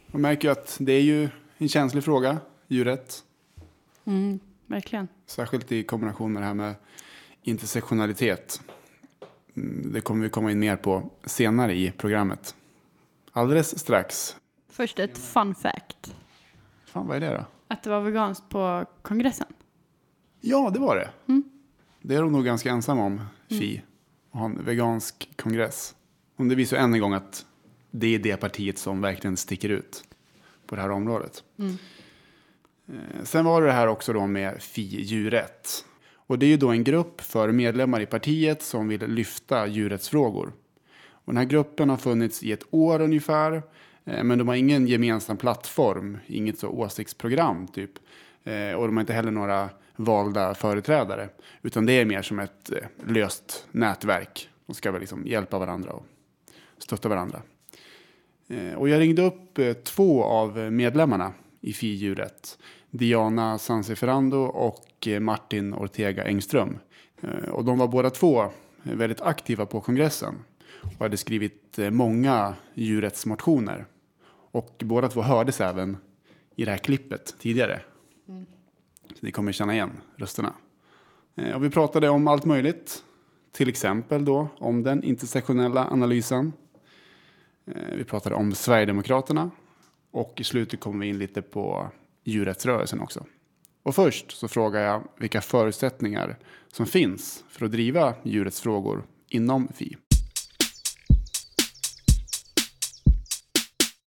Man märker ju att det är ju en känslig fråga, djurrätt. Mm, verkligen. Särskilt i kombination med det här med intersektionalitet. Mm, Det kommer vi komma in mer på senare i programmet. Alldeles strax. Först ett fun fact. Fan, vad är det då? Att det var veganskt på kongressen. Ja, det var det. Mm. Det är de nog ganska ensamma om, Fi. Att ha en vegansk kongress. Om det visar än en gång att det är det partiet som verkligen sticker ut på det här området. Mm. Eh, Sen var det här också då med Fi djurrätt. Och det är ju då en grupp för medlemmar i partiet som vill lyfta djurrättsfrågor. Och den här gruppen har funnits i ett år ungefär. Eh, men de har ingen gemensam plattform, inget så åsiktsprogram typ. Eh, och de har inte heller några valda företrädare. Utan det är mer som ett eh, löst nätverk. De ska väl liksom hjälpa varandra och stötta varandra. Och jag ringde upp två av medlemmarna i FI-djuret. Diana Sanseferando och eh, Martin Ortega Engström. Eh, och de var båda två eh, väldigt aktiva på kongressen och hade skrivit många djurrättsmotioner. Och båda två hördes även i det här klippet tidigare. Mm. Så ni kommer känna igen rösterna. Och vi pratade om allt möjligt. Till exempel då om den intersektionella analysen. Vi pratade om Sverigedemokraterna och i slutet kom vi in lite på djurrättsrörelsen också. Och först så frågar jag vilka förutsättningar som finns för att driva djurrättsfrågor inom FI.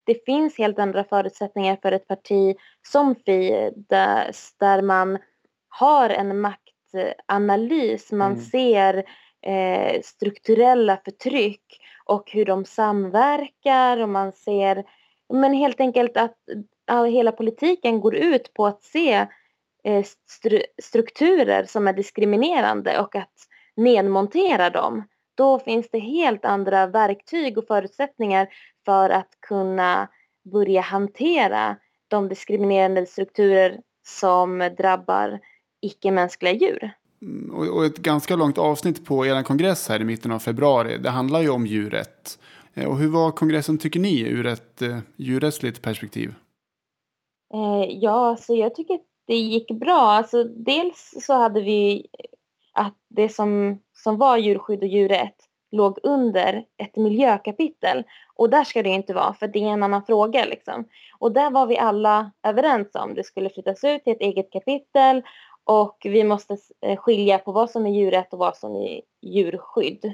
det finns helt andra förutsättningar för ett parti som Fi där, där man har en maktanalys, man Mm. ser eh, strukturella förtryck och hur de samverkar och man ser men helt enkelt att all, hela politiken går ut på att se eh, stru- strukturer som är diskriminerande och att nedmontera dem. Då finns det helt andra verktyg och förutsättningar för att kunna börja hantera de diskriminerande strukturer som drabbar icke-mänskliga djur. Mm, och, och ett ganska långt avsnitt på er kongress här i mitten av februari. Det handlar ju om djurrätt. Eh, och hur var kongressen tycker ni ur ett eh, djurrättsligt perspektiv? Eh, ja, så jag tycker att det gick bra. Alltså, dels så hade vi att det som, som var djurskydd och djurrätt låg under ett miljökapitel. Och där ska det inte vara, för det är en annan fråga. Liksom. Och där var vi alla överens om. Det skulle flyttas ut till ett eget kapitel och vi måste eh, skilja på vad som är djurrätt och vad som är djurskydd.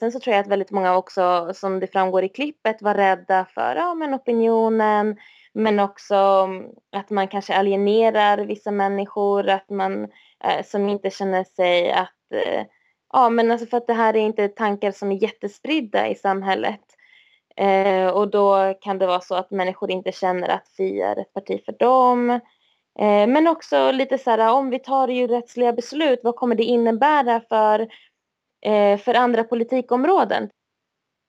Sen så tror jag att väldigt många också, som det framgår i klippet, var rädda för ja, men opinionen, men också mm, att man kanske alienerar vissa människor, att man eh, som inte känner sig att eh, Ja, men alltså för att det här är inte tankar som är jättespridda i samhället. Eh, och då kan det vara så att människor inte känner att Fi är ett parti för dem. Eh, men också lite så här, om vi tar ju rättsliga beslut, vad kommer det innebära för, eh, för andra politikområden?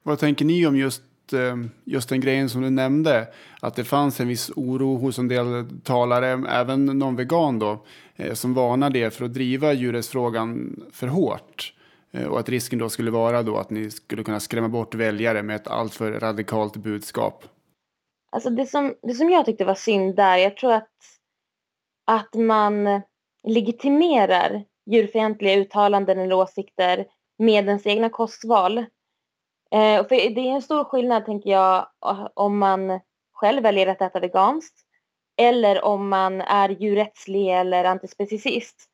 Vad tänker ni om just, Eh, just den grejen som du nämnde? Att det fanns en viss oro hos en del talare, även någon vegan då, eh, som varnade er för att driva djurrättsfrågan för hårt. Eh, och att risken då skulle vara då att ni skulle kunna skrämma bort väljare med ett alltför radikalt budskap. Alltså det som, det som jag tyckte var synd där, jag tror att, att man legitimerar djurfientliga uttalanden eller åsikter med ens egna kostval. Eh, för det är en stor skillnad, tänker jag, om man själv väljer att äta veganskt eller om man är djurrättslig eller antispecicist.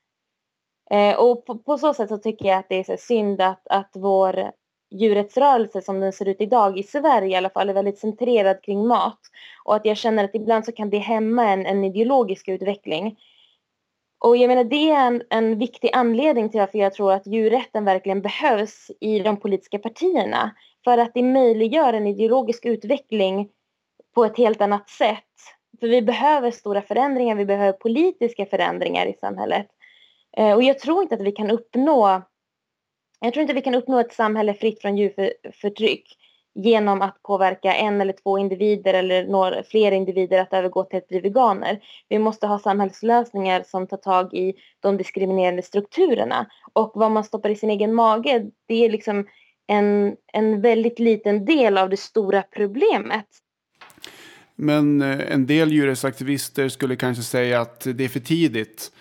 Eh, och på, på så sätt så tycker jag att det är så synd att, att vår djurrättsrörelse som den ser ut idag, i Sverige i alla fall, är väldigt centrerad kring mat. Och att jag känner att ibland så kan det hämma en, en ideologisk utveckling. Och jag menar det är en, en viktig anledning till varför jag tror att djurrätten verkligen behövs i de politiska partierna. För att det möjliggör en ideologisk utveckling på ett helt annat sätt. För vi behöver stora förändringar, vi behöver politiska förändringar i samhället. Eh, och jag tror inte att vi kan uppnå jag tror inte vi kan uppnå ett samhälle fritt från djurförtryck genom att påverka en eller två individer eller några fler individer att övergå till att bli veganer. Vi måste ha samhällslösningar som tar tag i de diskriminerande strukturerna. Och vad man stoppar i sin egen mage, det är liksom en, en väldigt liten del av det stora problemet. Men eh, en del djurrättsaktivister skulle kanske säga att det är för tidigt.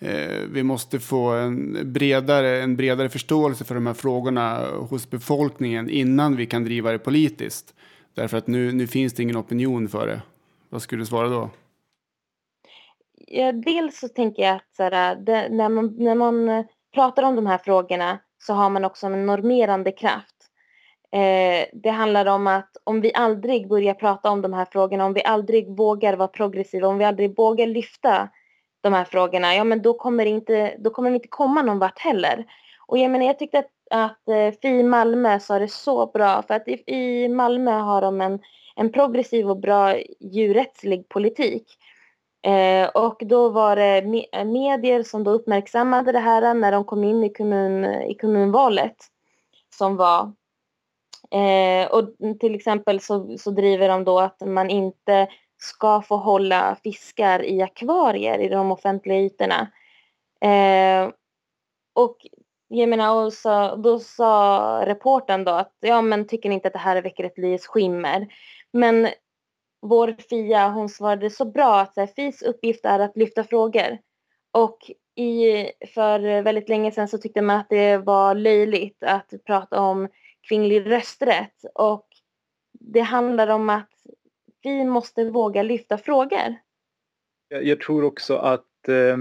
Eh, Vi måste få en bredare, en bredare förståelse för de här frågorna hos befolkningen innan vi kan driva det politiskt. Därför att nu, nu finns det ingen opinion för det. Vad skulle du svara då? Ja, dels så tänker jag att här, det, när, man, när man eh, pratar om de här frågorna så har man också en normerande kraft. Eh, det handlar om att om vi aldrig börjar prata om de här frågorna, om vi aldrig vågar vara progressiva, om vi aldrig vågar lyfta de här frågorna, ja men då kommer, inte, då kommer vi inte komma någon vart heller. Och jag menar, jag tyckte att, att eh, Fi Malmö sa det så bra, för att i, i Malmö har de en, en progressiv och bra djurrättslig politik. Eh, och då var det me- medier som då uppmärksammade det här när de kom in i, kommun, i kommunvalet som var. Eh, och till exempel så, så driver de då att man inte ska få hålla fiskar i akvarier i de offentliga ytorna. Eh, och jag menar, och så, då sa reporten då att ja men tycker ni inte att det här väcker ett löjets skimmer? Men vår Fia hon svarade så bra att så här, FIs uppgift är att lyfta frågor. Och i, för väldigt länge sedan så tyckte man att det var löjligt att prata om kvinnlig rösträtt. Och det handlar om att vi måste våga lyfta frågor. Jag, jag tror också att eh,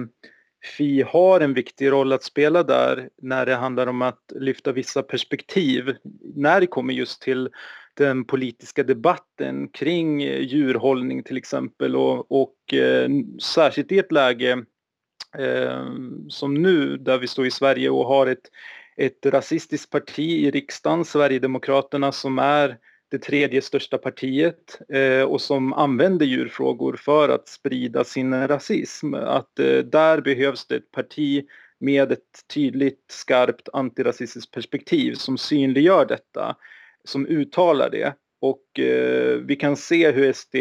Fi har en viktig roll att spela där när det handlar om att lyfta vissa perspektiv. När det kommer just till den politiska debatten kring eh, djurhållning till exempel och, och eh, särskilt i ett läge eh, som nu där vi står i Sverige och har ett, ett rasistiskt parti i riksdagen, Sverigedemokraterna som är det tredje största partiet eh, och som använder djurfrågor för att sprida sin rasism. Att eh, där behövs det ett parti med ett tydligt skarpt antirasistiskt perspektiv som synliggör detta, som uttalar det. Och eh, vi kan se hur SD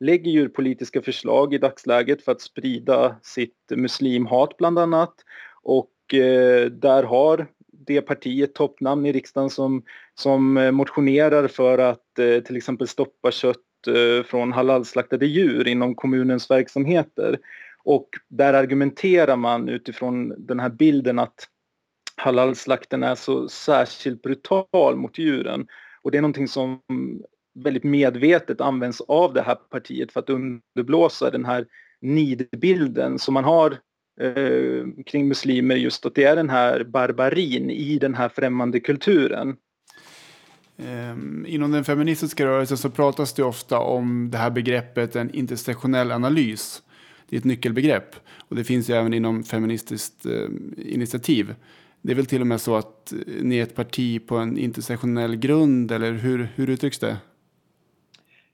lägger djurpolitiska förslag i dagsläget för att sprida sitt muslimhat bland annat. Och eh, där har det partiet toppnamn i riksdagen som, som eh, motionerar för att eh, till exempel stoppa kött eh, från halalslaktade djur inom kommunens verksamheter. Och där argumenterar man utifrån den här bilden att halalslakten är så särskilt brutal mot djuren. Och det är någonting som väldigt medvetet används av det här partiet för att underblåsa den här nidbilden som man har eh, kring muslimer just att det är den här barbarin i den här främmande kulturen. Ehm, inom den feministiska rörelsen så pratas det ofta om det här begreppet en intersektionell analys. Det är ett nyckelbegrepp och det finns ju även inom feministiskt eh, initiativ. Det är väl till och med så att eh, ni är ett parti på en intersektionell grund eller hur, hur uttrycks det?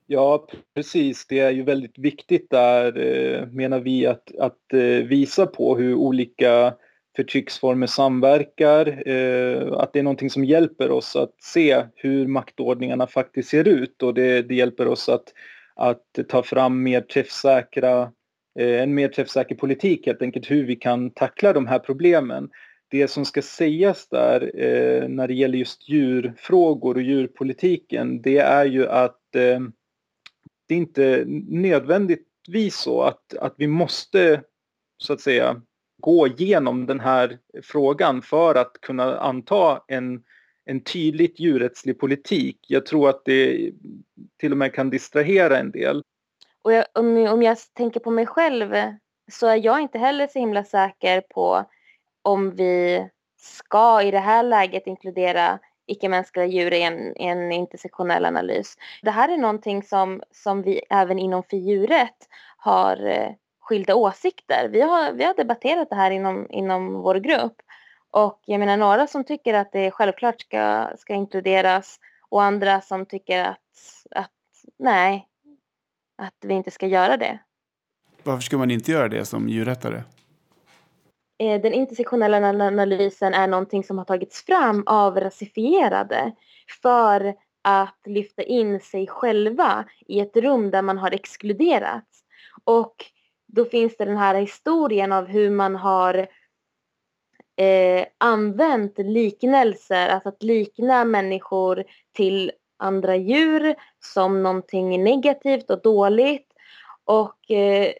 Ja, precis. Det är ju väldigt viktigt där, eh, menar vi, att, att visa på hur olika förtrycksformer samverkar. Eh, att det är någonting som hjälper oss att se hur maktordningarna faktiskt ser ut och det, det hjälper oss att, att ta fram mer träffsäkra, eh, en mer träffsäker politik helt enkelt, hur vi kan tackla de här problemen. Det som ska sägas där eh, när det gäller just djurfrågor och djurpolitiken, det är ju att eh, det är inte nödvändigtvis så att, att vi måste så att säga gå igenom den här frågan för att kunna anta en, en tydligt djurrättslig politik. Jag tror att det till och med kan distrahera en del. Och jag, om, om jag tänker på mig själv så är jag inte heller så himla säker på om vi ska i det här läget inkludera icke-mänskliga djur i en, en intersektionell analys. Det här är någonting som, som vi även inom fidjuret har eh, skilda åsikter. Vi har, vi har debatterat det här inom, inom vår grupp. Och jag menar några som tycker att det självklart ska, ska inkluderas och andra som tycker att, att nej, att vi inte ska göra det. Varför ska man inte göra det som djurrättare? Eh, den intersektionella analysen är någonting som har tagits fram av rasifierade för att lyfta in sig själva i ett rum där man har exkluderats. Och då finns det den här historien av hur man har eh, använt liknelser, alltså att likna människor till andra djur som någonting negativt och dåligt. Och eh,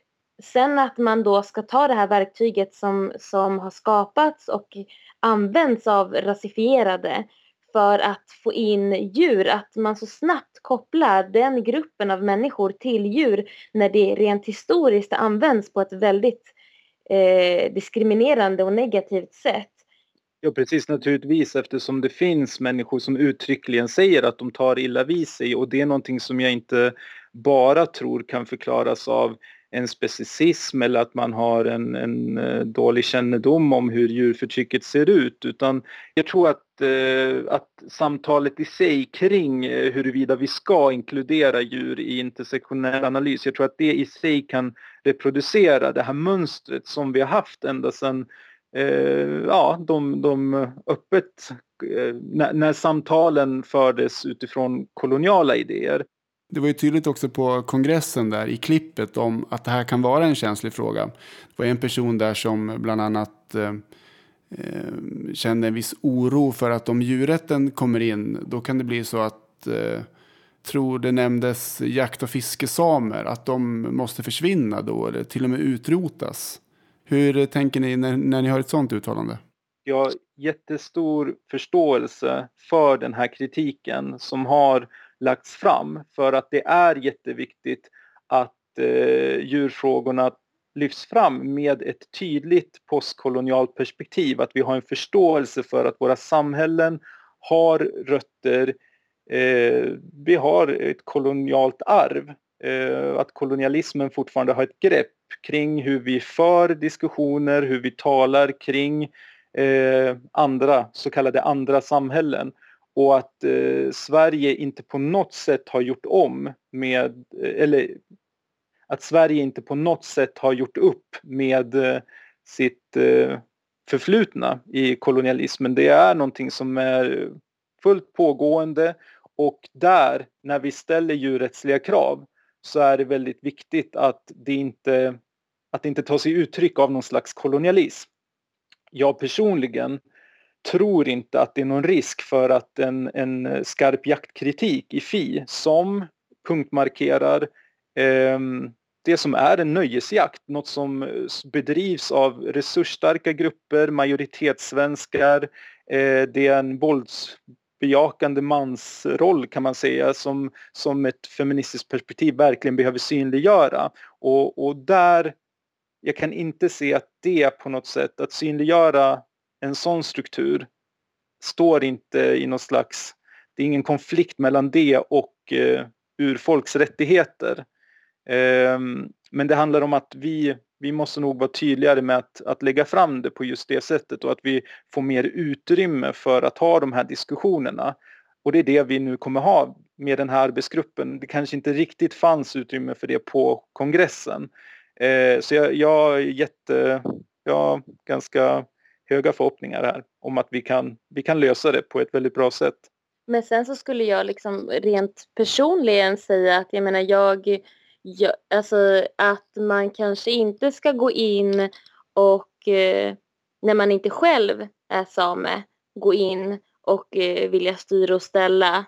sen att man då ska ta det här verktyget som, som har skapats och används av rasifierade för att få in djur, att man så snabbt kopplar den gruppen av människor till djur när det rent historiskt används på ett väldigt eh, diskriminerande och negativt sätt. Ja precis naturligtvis eftersom det finns människor som uttryckligen säger att de tar illa vid sig och det är någonting som jag inte bara tror kan förklaras av en specicism eller att man har en, en eh, dålig kännedom om hur djurförtrycket ser ut utan jag tror att, eh, att samtalet i sig kring eh, huruvida vi ska inkludera djur i intersektionell analys, jag tror att det i sig kan reproducera det här mönstret som vi har haft ända sedan eh, ja, de, de öppet, när, när samtalen fördes utifrån koloniala idéer. Det var ju tydligt också på kongressen där i klippet om att det här kan vara en känslig fråga. Det var en person där som bland annat eh, eh, kände en viss oro för att om djurrätten kommer in då kan det bli så att eh, tror det nämndes jakt och fiskesamer att de måste försvinna då eller till och med utrotas. Hur tänker ni när, när ni har ett sådant uttalande? Jag har jättestor förståelse för den här kritiken som har lagts fram för att det är jätteviktigt att eh, djurfrågorna lyfts fram med ett tydligt postkolonialt perspektiv. Att vi har en förståelse för att våra samhällen har rötter. Eh, vi har ett kolonialt arv. Eh, att kolonialismen fortfarande har ett grepp kring hur vi för diskussioner, hur vi talar kring eh, andra, så kallade andra samhällen. Och att eh, Sverige inte på något sätt har gjort om med, eh, eller att Sverige inte på något sätt har gjort upp med eh, sitt eh, förflutna i kolonialismen. Det är någonting som är fullt pågående och där, när vi ställer djurrättsliga krav, så är det väldigt viktigt att det inte, att det inte tar sig uttryck av någon slags kolonialism. Jag personligen tror inte att det är någon risk för att en, en skarp jaktkritik i FI som punktmarkerar eh, det som är en nöjesjakt, något som eh, bedrivs av resursstarka grupper, majoritetssvenskar, eh, det är en våldsbejakande mansroll kan man säga som, som ett feministiskt perspektiv verkligen behöver synliggöra. Och, och där, jag kan inte se att det på något sätt, att synliggöra en sån struktur står inte i någon slags, det är ingen konflikt mellan det och eh, urfolks rättigheter. Eh, men det handlar om att vi, vi måste nog vara tydligare med att, att lägga fram det på just det sättet och att vi får mer utrymme för att ha de här diskussionerna. Och det är det vi nu kommer ha med den här arbetsgruppen. Det kanske inte riktigt fanns utrymme för det på kongressen. Eh, så jag, jag är jätte, jag ganska höga förhoppningar här om att vi kan, vi kan lösa det på ett väldigt bra sätt. Men sen så skulle jag liksom rent personligen säga att jag menar jag, jag alltså att man kanske inte ska gå in och eh, när man inte själv är same gå in och eh, vilja styra och ställa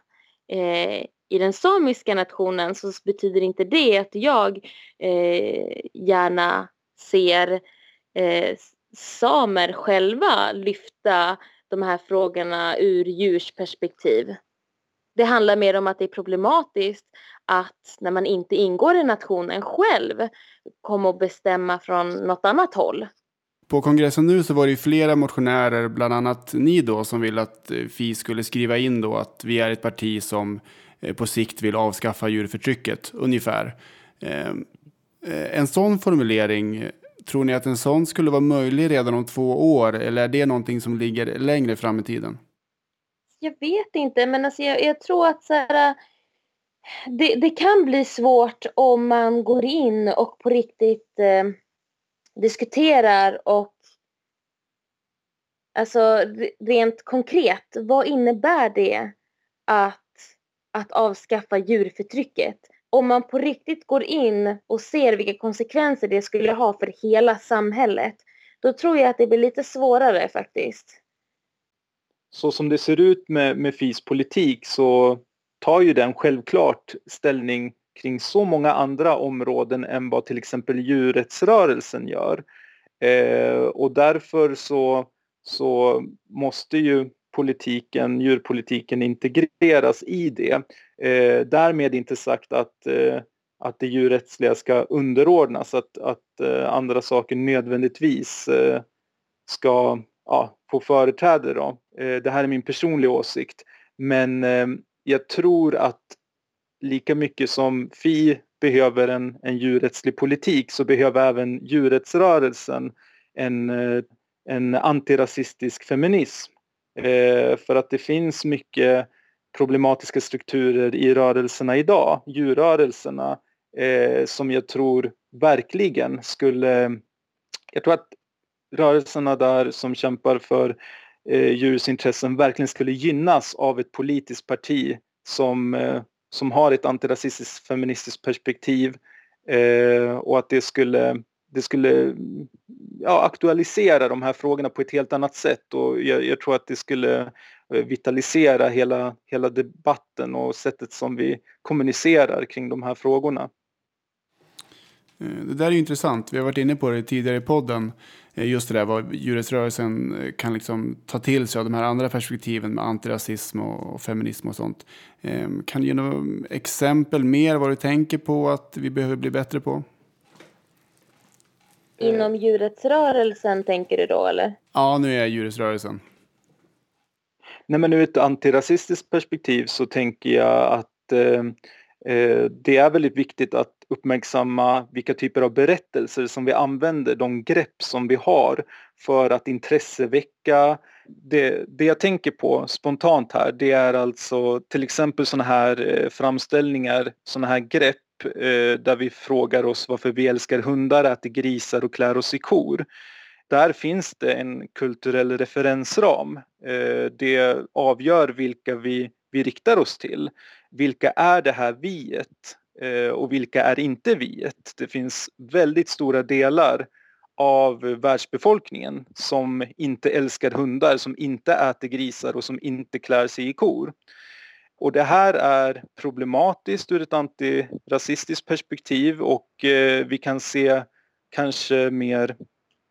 eh, i den samiska nationen så betyder inte det att jag eh, gärna ser eh, samer själva lyfta de här frågorna ur djursperspektiv. Det handlar mer om att det är problematiskt att när man inte ingår i nationen själv komma och bestämma från något annat håll. På kongressen nu så var det ju flera motionärer, bland annat ni då, som ville att eh, Fi skulle skriva in då att vi är ett parti som eh, på sikt vill avskaffa djurförtrycket, ungefär. Ehm, eh, en sån formulering Tror ni att en sån skulle vara möjlig redan om två år eller är det någonting som ligger längre fram i tiden? Jag vet inte, men alltså jag, jag tror att så här, äh, det, det, kan bli svårt om man går in och på riktigt eh, diskuterar och alltså rent konkret, vad innebär det att, att avskaffa djurförtrycket? Om man på riktigt går in och ser vilka konsekvenser det skulle ha för hela samhället, då tror jag att det blir lite svårare faktiskt. Så som det ser ut med, med FIs politik så tar ju den självklart ställning kring så många andra områden än vad till exempel djurrättsrörelsen gör. Eh, och därför så, så måste ju politiken, djurpolitiken integreras i det. Eh, därmed inte sagt att, eh, att det djurrättsliga ska underordnas, att, att eh, andra saker nödvändigtvis eh, ska ja, få företräde. Då. Eh, det här är min personliga åsikt. Men eh, jag tror att lika mycket som Fi behöver en, en djurrättslig politik så behöver även djurrättsrörelsen en, eh, en antirasistisk feminism. Eh, för att det finns mycket problematiska strukturer i rörelserna idag, djurrörelserna, eh, som jag tror verkligen skulle... Jag tror att rörelserna där som kämpar för eh, djurs intressen verkligen skulle gynnas av ett politiskt parti som, eh, som har ett antirasistiskt feministiskt perspektiv eh, och att det skulle det skulle ja, aktualisera de här frågorna på ett helt annat sätt. Och jag, jag, tror att det skulle eh, vitalisera hela, hela debatten och sättet som vi kommunicerar kring de här frågorna. Eh, Det där är ju intressant. Vi har varit inne på det tidigare i podden. Eh, Just det där vad djurrättsrörelsen eh, kan liksom ta till sig av de här andra perspektiven med antirasism och feminism och sånt. Eh, Kan du ge några exempel mer vad du tänker på att vi behöver bli bättre på? Inom djurrättsrörelsen tänker du då eller? Ja, nu är jag djurrättsrörelsen. Nej, men ur ett antirasistiskt perspektiv så tänker jag att eh, eh, det är väldigt viktigt att uppmärksamma vilka typer av berättelser som vi använder, de grepp som vi har för att intresseväcka. Det, det jag tänker på spontant här, det är alltså till exempel sådana här eh, framställningar, sådana här grepp eh, där vi frågar oss varför vi älskar hundar, äter grisar och klär oss i kor där finns det en kulturell referensram. Eh, det avgör vilka vi, vi riktar oss till. Vilka är det här viet eh, och vilka är inte viet? Det finns väldigt stora delar av världsbefolkningen som inte älskar hundar, som inte äter grisar och som inte klär sig i kor. Och det här är problematiskt ur ett antirasistiskt perspektiv och eh, vi kan se kanske mer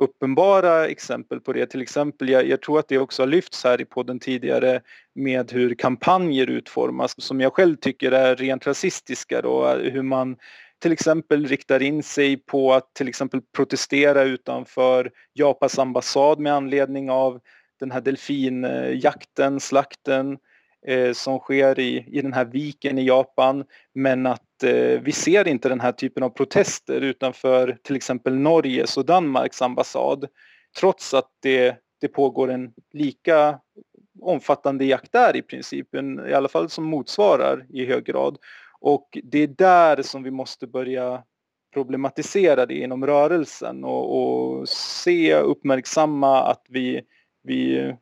uppenbara exempel på det. Till exempel, jag, jag tror att det också har lyfts här i podden tidigare med hur kampanjer utformas som jag själv tycker är rent rasistiska då, hur man till exempel riktar in sig på att till exempel protestera utanför Japans ambassad med anledning av den här delfinjakten, slakten eh, som sker i, i den här viken i Japan. Men att eh, vi ser inte den här typen av protester utanför till exempel Norges och Danmarks ambassad. Trots att det, det pågår en lika omfattande jakt där i princip, en, i alla fall som motsvarar i hög grad. Och det är där som vi måste börja problematisera det inom rörelsen och, och se, uppmärksamma att vi, vi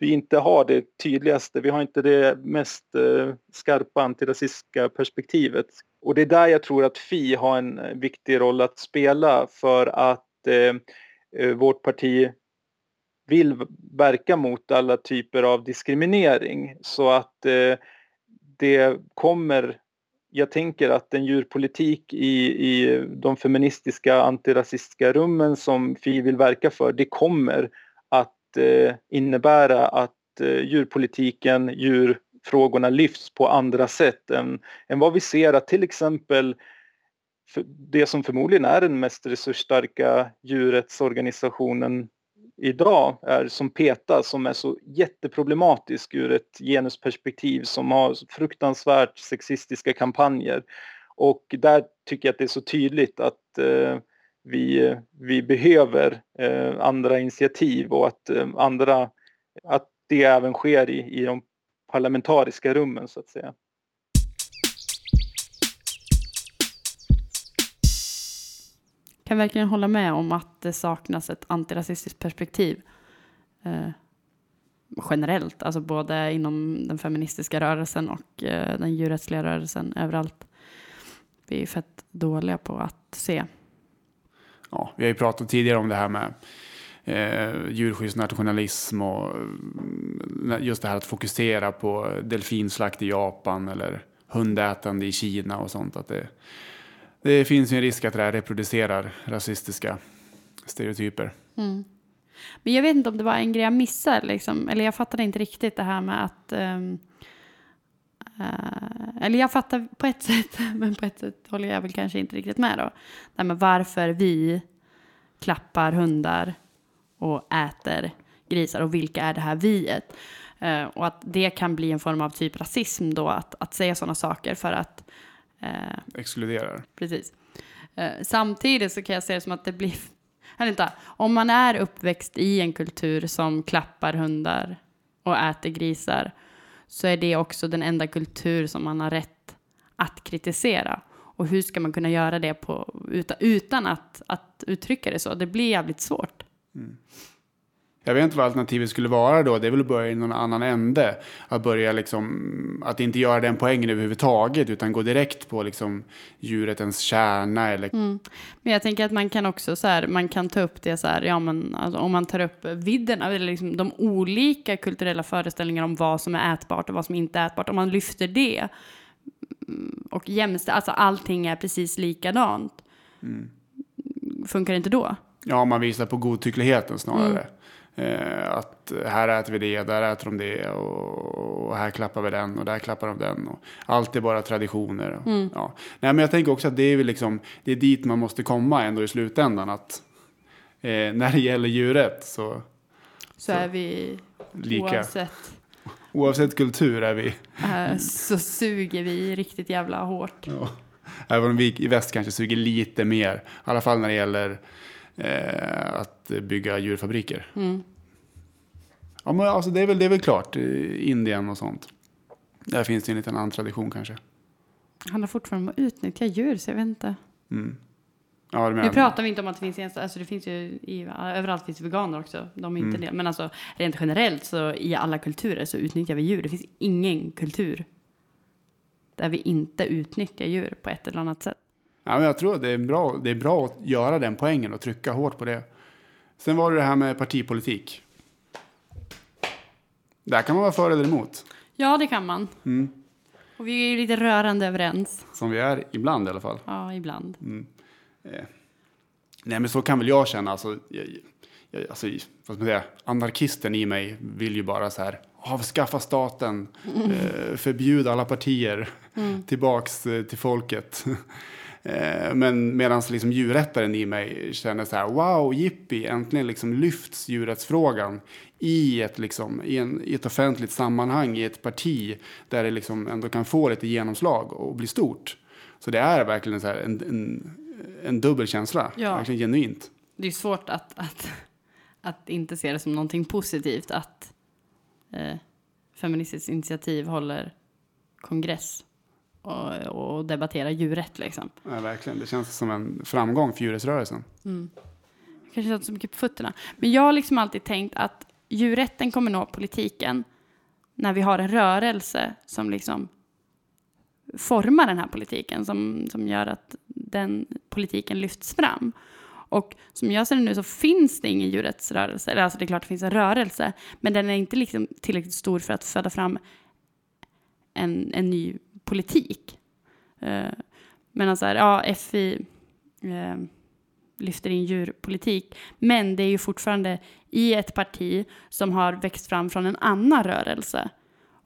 vi inte har det tydligaste, vi har inte det mest eh, skarpa antirasistiska perspektivet. Och det är där jag tror att Fi har en eh, viktig roll att spela för att eh, eh, vårt parti vill verka mot alla typer av diskriminering så att eh, det kommer jag tänker att en djurpolitik i, i de feministiska antirasistiska rummen som Fi vill verka för, det kommer Eh, innebära att eh, djurpolitiken, djurfrågorna lyfts på andra sätt än, än vad vi ser att till exempel för det som förmodligen är den mest resursstarka djurrättsorganisationen idag är som PETA som är så jätteproblematisk ur ett genusperspektiv som har fruktansvärt sexistiska kampanjer. Och där tycker jag att det är så tydligt att eh, vi, vi behöver eh, andra initiativ och att eh, andra, att det även sker i, i de parlamentariska rummen så att säga. kan verkligen hålla med om att det saknas ett antirasistiskt perspektiv. Eh, generellt, alltså både inom den feministiska rörelsen och eh, den djurrättsliga rörelsen överallt. Vi är fett dåliga på att se. Ja, vi har ju pratat tidigare om det här med eh, djurskyddsnationalism och eh, just det här att fokusera på delfinslakt i Japan eller hundätande i Kina och sånt. Att det, det finns ju en risk att det här reproducerar rasistiska stereotyper. Mm. Men jag vet inte om det var en grej jag missade, liksom. eller jag fattade inte riktigt det här med att um eh, eller jag fattar på ett sätt, men på ett sätt håller jag väl kanske inte riktigt med då. Här med varför vi klappar hundar och äter grisar och vilka är det här viet? Eh, och att det kan bli en form av typ rasism då, att, att säga sådana saker för att eh, Exkluderar. Precis. Eh, samtidigt så kan jag se det som att det blir... Eller inte, om man är uppväxt i en kultur som klappar hundar och äter grisar så är det också den enda kultur som man har rätt att kritisera. Och hur ska man kunna göra det på, utan, utan att, att uttrycka det så? Det blir jävligt svårt. Mm. Jag vet inte vad alternativet skulle vara då. Det är väl att börja i någon annan ände. Att börja liksom, att inte göra den poängen överhuvudtaget utan gå direkt på liksom djurets kärna eller Mm. Men jag tänker att man kan också så här, man kan ta upp det så här, ja men alltså, om man tar upp vidden av eller liksom de olika kulturella föreställningarna om vad som är ätbart och vad som inte är ätbart, om man lyfter det mm, och jämställer, alltså allting är precis likadant, Mm. Funkar det inte då? Ja, man visar på godtyckligheten snarare. Mm. Eh, att här äter vi det, där äter de det och, och här klappar vi den och där klappar de den. Och allt är bara traditioner. Mm. Ja. Nej, men jag tänker också att det är, väl liksom, det är dit man måste komma ändå i slutändan. Att, eh, när det gäller djuret så, Så, är vi Lika. oavsett. oavsett kultur är vi, eh, så suger vi riktigt jävla hårt. ja, även om vi i väst kanske suger lite mer. I alla fall när det gäller eh, att bygga djurfabriker. Mm. Ja, men alltså det, är väl, det är väl klart, Indien och sånt. Där finns det en liten annan tradition kanske. handlar fortfarande om att utnyttja djur, så jag vet inte. Mm. Ja, Nu pratar vi inte om att det finns, ens- alltså det finns ju i, överallt finns veganer också. De är inte Mm. det. Men alltså rent generellt så i alla kulturer så utnyttjar vi djur. Det finns ingen kultur där vi inte utnyttjar djur på ett eller annat sätt. Ja, men jag tror att det är, bra, det är bra att göra den poängen och trycka hårt på det. Sen var det det här med partipolitik. Där kan man vara för eller emot. Ja, det kan man. Mm. Och vi är ju lite rörande överens. Som vi är ibland i alla fall. Ja, ibland. Mm. Eh. Nej, men så kan väl jag känna. Alltså, jag, jag, alltså, vad ska man säga, anarkisten i mig vill ju bara så här avskaffa staten, eh, förbjuda alla partier, Mm. tillbaks eh, till folket. Eh, Men medan liksom djurrättaren i mig känner så här, wow, jippi, äntligen liksom lyfts djurrättsfrågan i ett, liksom, i, en, i ett offentligt sammanhang, i ett parti där det liksom ändå kan få lite genomslag och bli stort. Så det är verkligen så här en, en, en dubbel känsla, Ja. verkligen genuint. Det är svårt att, att, att inte se det som någonting positivt att eh, Feministiskt initiativ håller kongress och, och debatterar djurrätt. Liksom. Ja, verkligen. Det känns som en framgång för djurrättsrörelsen. Mm. Jag kanske inte så mycket på fötterna. Men jag har liksom alltid tänkt att djurrätten kommer nå politiken när vi har en rörelse som liksom formar den här politiken, som, som gör att den politiken lyfts fram. Och som jag ser det nu så finns det ingen djurrättsrörelse, eller alltså det är klart det finns en rörelse, men den är inte liksom tillräckligt stor för att föda fram en, en ny politik. Uh, men alltså, här, ja, FI eh, lyfter in djurpolitik, men det är ju fortfarande i ett parti som har växt fram från en annan rörelse.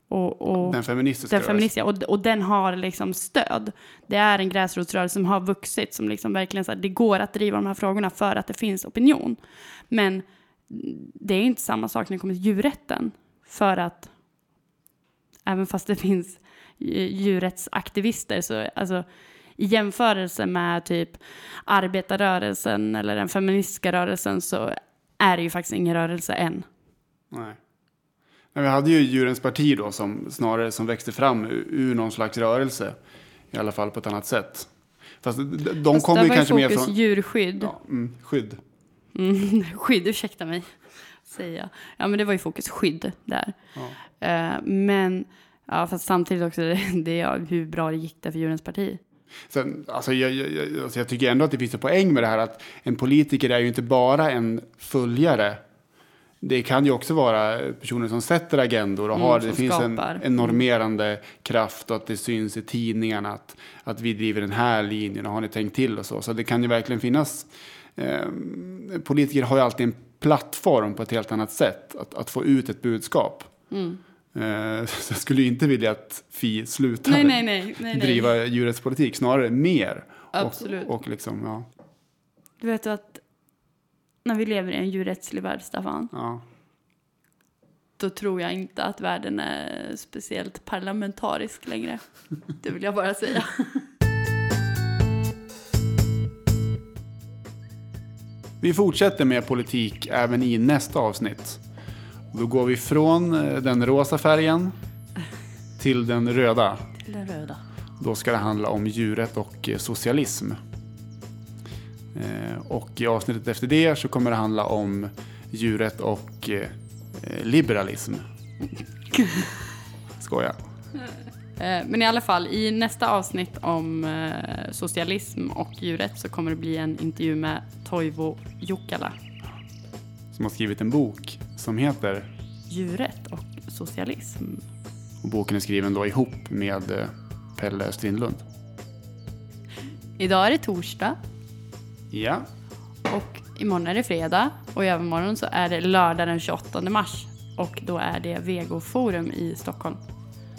Och, och Den feministiska den feministiska, och, och den har liksom stöd. Det är en gräsrotsrörelse som har vuxit, som liksom verkligen så här, det går att driva de här frågorna för att det finns opinion. Men det är inte samma sak när det kommer till djurrätten. För att även fast det finns djurrättsaktivister så alltså i jämförelse med typ arbetarrörelsen eller den feministiska rörelsen så är det ju faktiskt ingen rörelse än. Nej. Men vi hade ju djurens parti då som snarare som växte fram ur, någon slags rörelse. I alla fall på ett annat sätt. Fast de, Fast kommer ju kanske mer från... djurskydd. Ja, mm, skydd. Mm, skydd, ursäkta mig. Säger jag. Ja, men det var ju fokus skydd där. Eh, men ja, fast samtidigt också, det, ja, hur bra det gick där för djurens parti. Sen, alltså, jag, jag, alltså, jag tycker ändå att det finns en poäng med det här att en politiker är ju inte bara en följare. Det kan ju också vara personer som sätter agendor och Mm, har, som det finns en, en normerande kraft och att det syns i tidningarna att, att vi driver den här linjen och har ni tänkt till och så. Så det kan ju verkligen finnas, eh, politiker har ju alltid en plattform på ett helt annat sätt att, att få ut ett budskap. Mm. Eh, Så jag skulle inte vilja att Fi nej, nej, nej, nej. driva djurrättspolitik, snarare mer. Absolut. Och, och liksom, ja, Du vet att när vi lever i en djurrättslig värld, Staffan, ja. då tror jag inte att världen är speciellt parlamentarisk längre. Det vill jag bara säga. Vi fortsätter med politik även i nästa avsnitt. Då går vi från eh, den rosa färgen till den röda. Till den röda. Då ska det handla om djurrätt och eh, socialism. Eh, Och i avsnittet efter det så kommer det handla om djurrätt och liberalism. Skoja. Men i alla fall, i nästa avsnitt om socialism och djurrätt så kommer det bli en intervju med Toivo Jukala. Som har skrivit en bok som heter Djurrätt och socialism. och boken är skriven då ihop med eh, Pelle Strindlund. Idag är det torsdag. Ja. Och imorgon är det fredag och i övermorgon så är det lördag den 28 mars. Och då är det Vegoforum i Stockholm.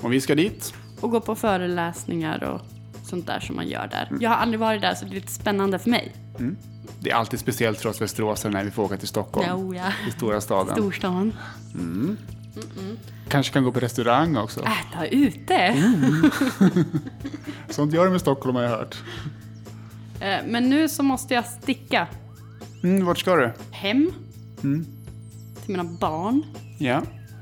Och vi ska dit. Och gå på föreläsningar och sånt där som man gör där. Jag har aldrig varit där så det är lite spännande för mig. Mm. Det är alltid speciellt för oss västeråsare när vi får åka till Stockholm. Jo, ja. I stora staden. Storstan. Mm. Kanske kan gå på restaurang också. Äta ute. Mm. Sånt gör de i Stockholm har jag hört. Eh, Men nu så måste jag sticka Mm, vart ska du? hem Mm. till mina barn. Ja.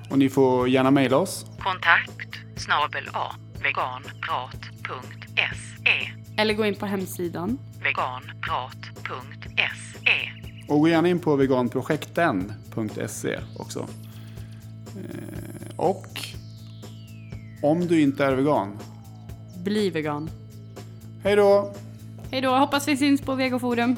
Och ni får gärna mejla oss. Kontakt snabel a veganprat.se Eller gå in på hemsidan. veganprat.se Och gå gärna in på veganprojekten.se också. Eh, Och om du inte är vegan, Bli vegan. hej då! Hej då, hoppas vi syns på Vegoforum.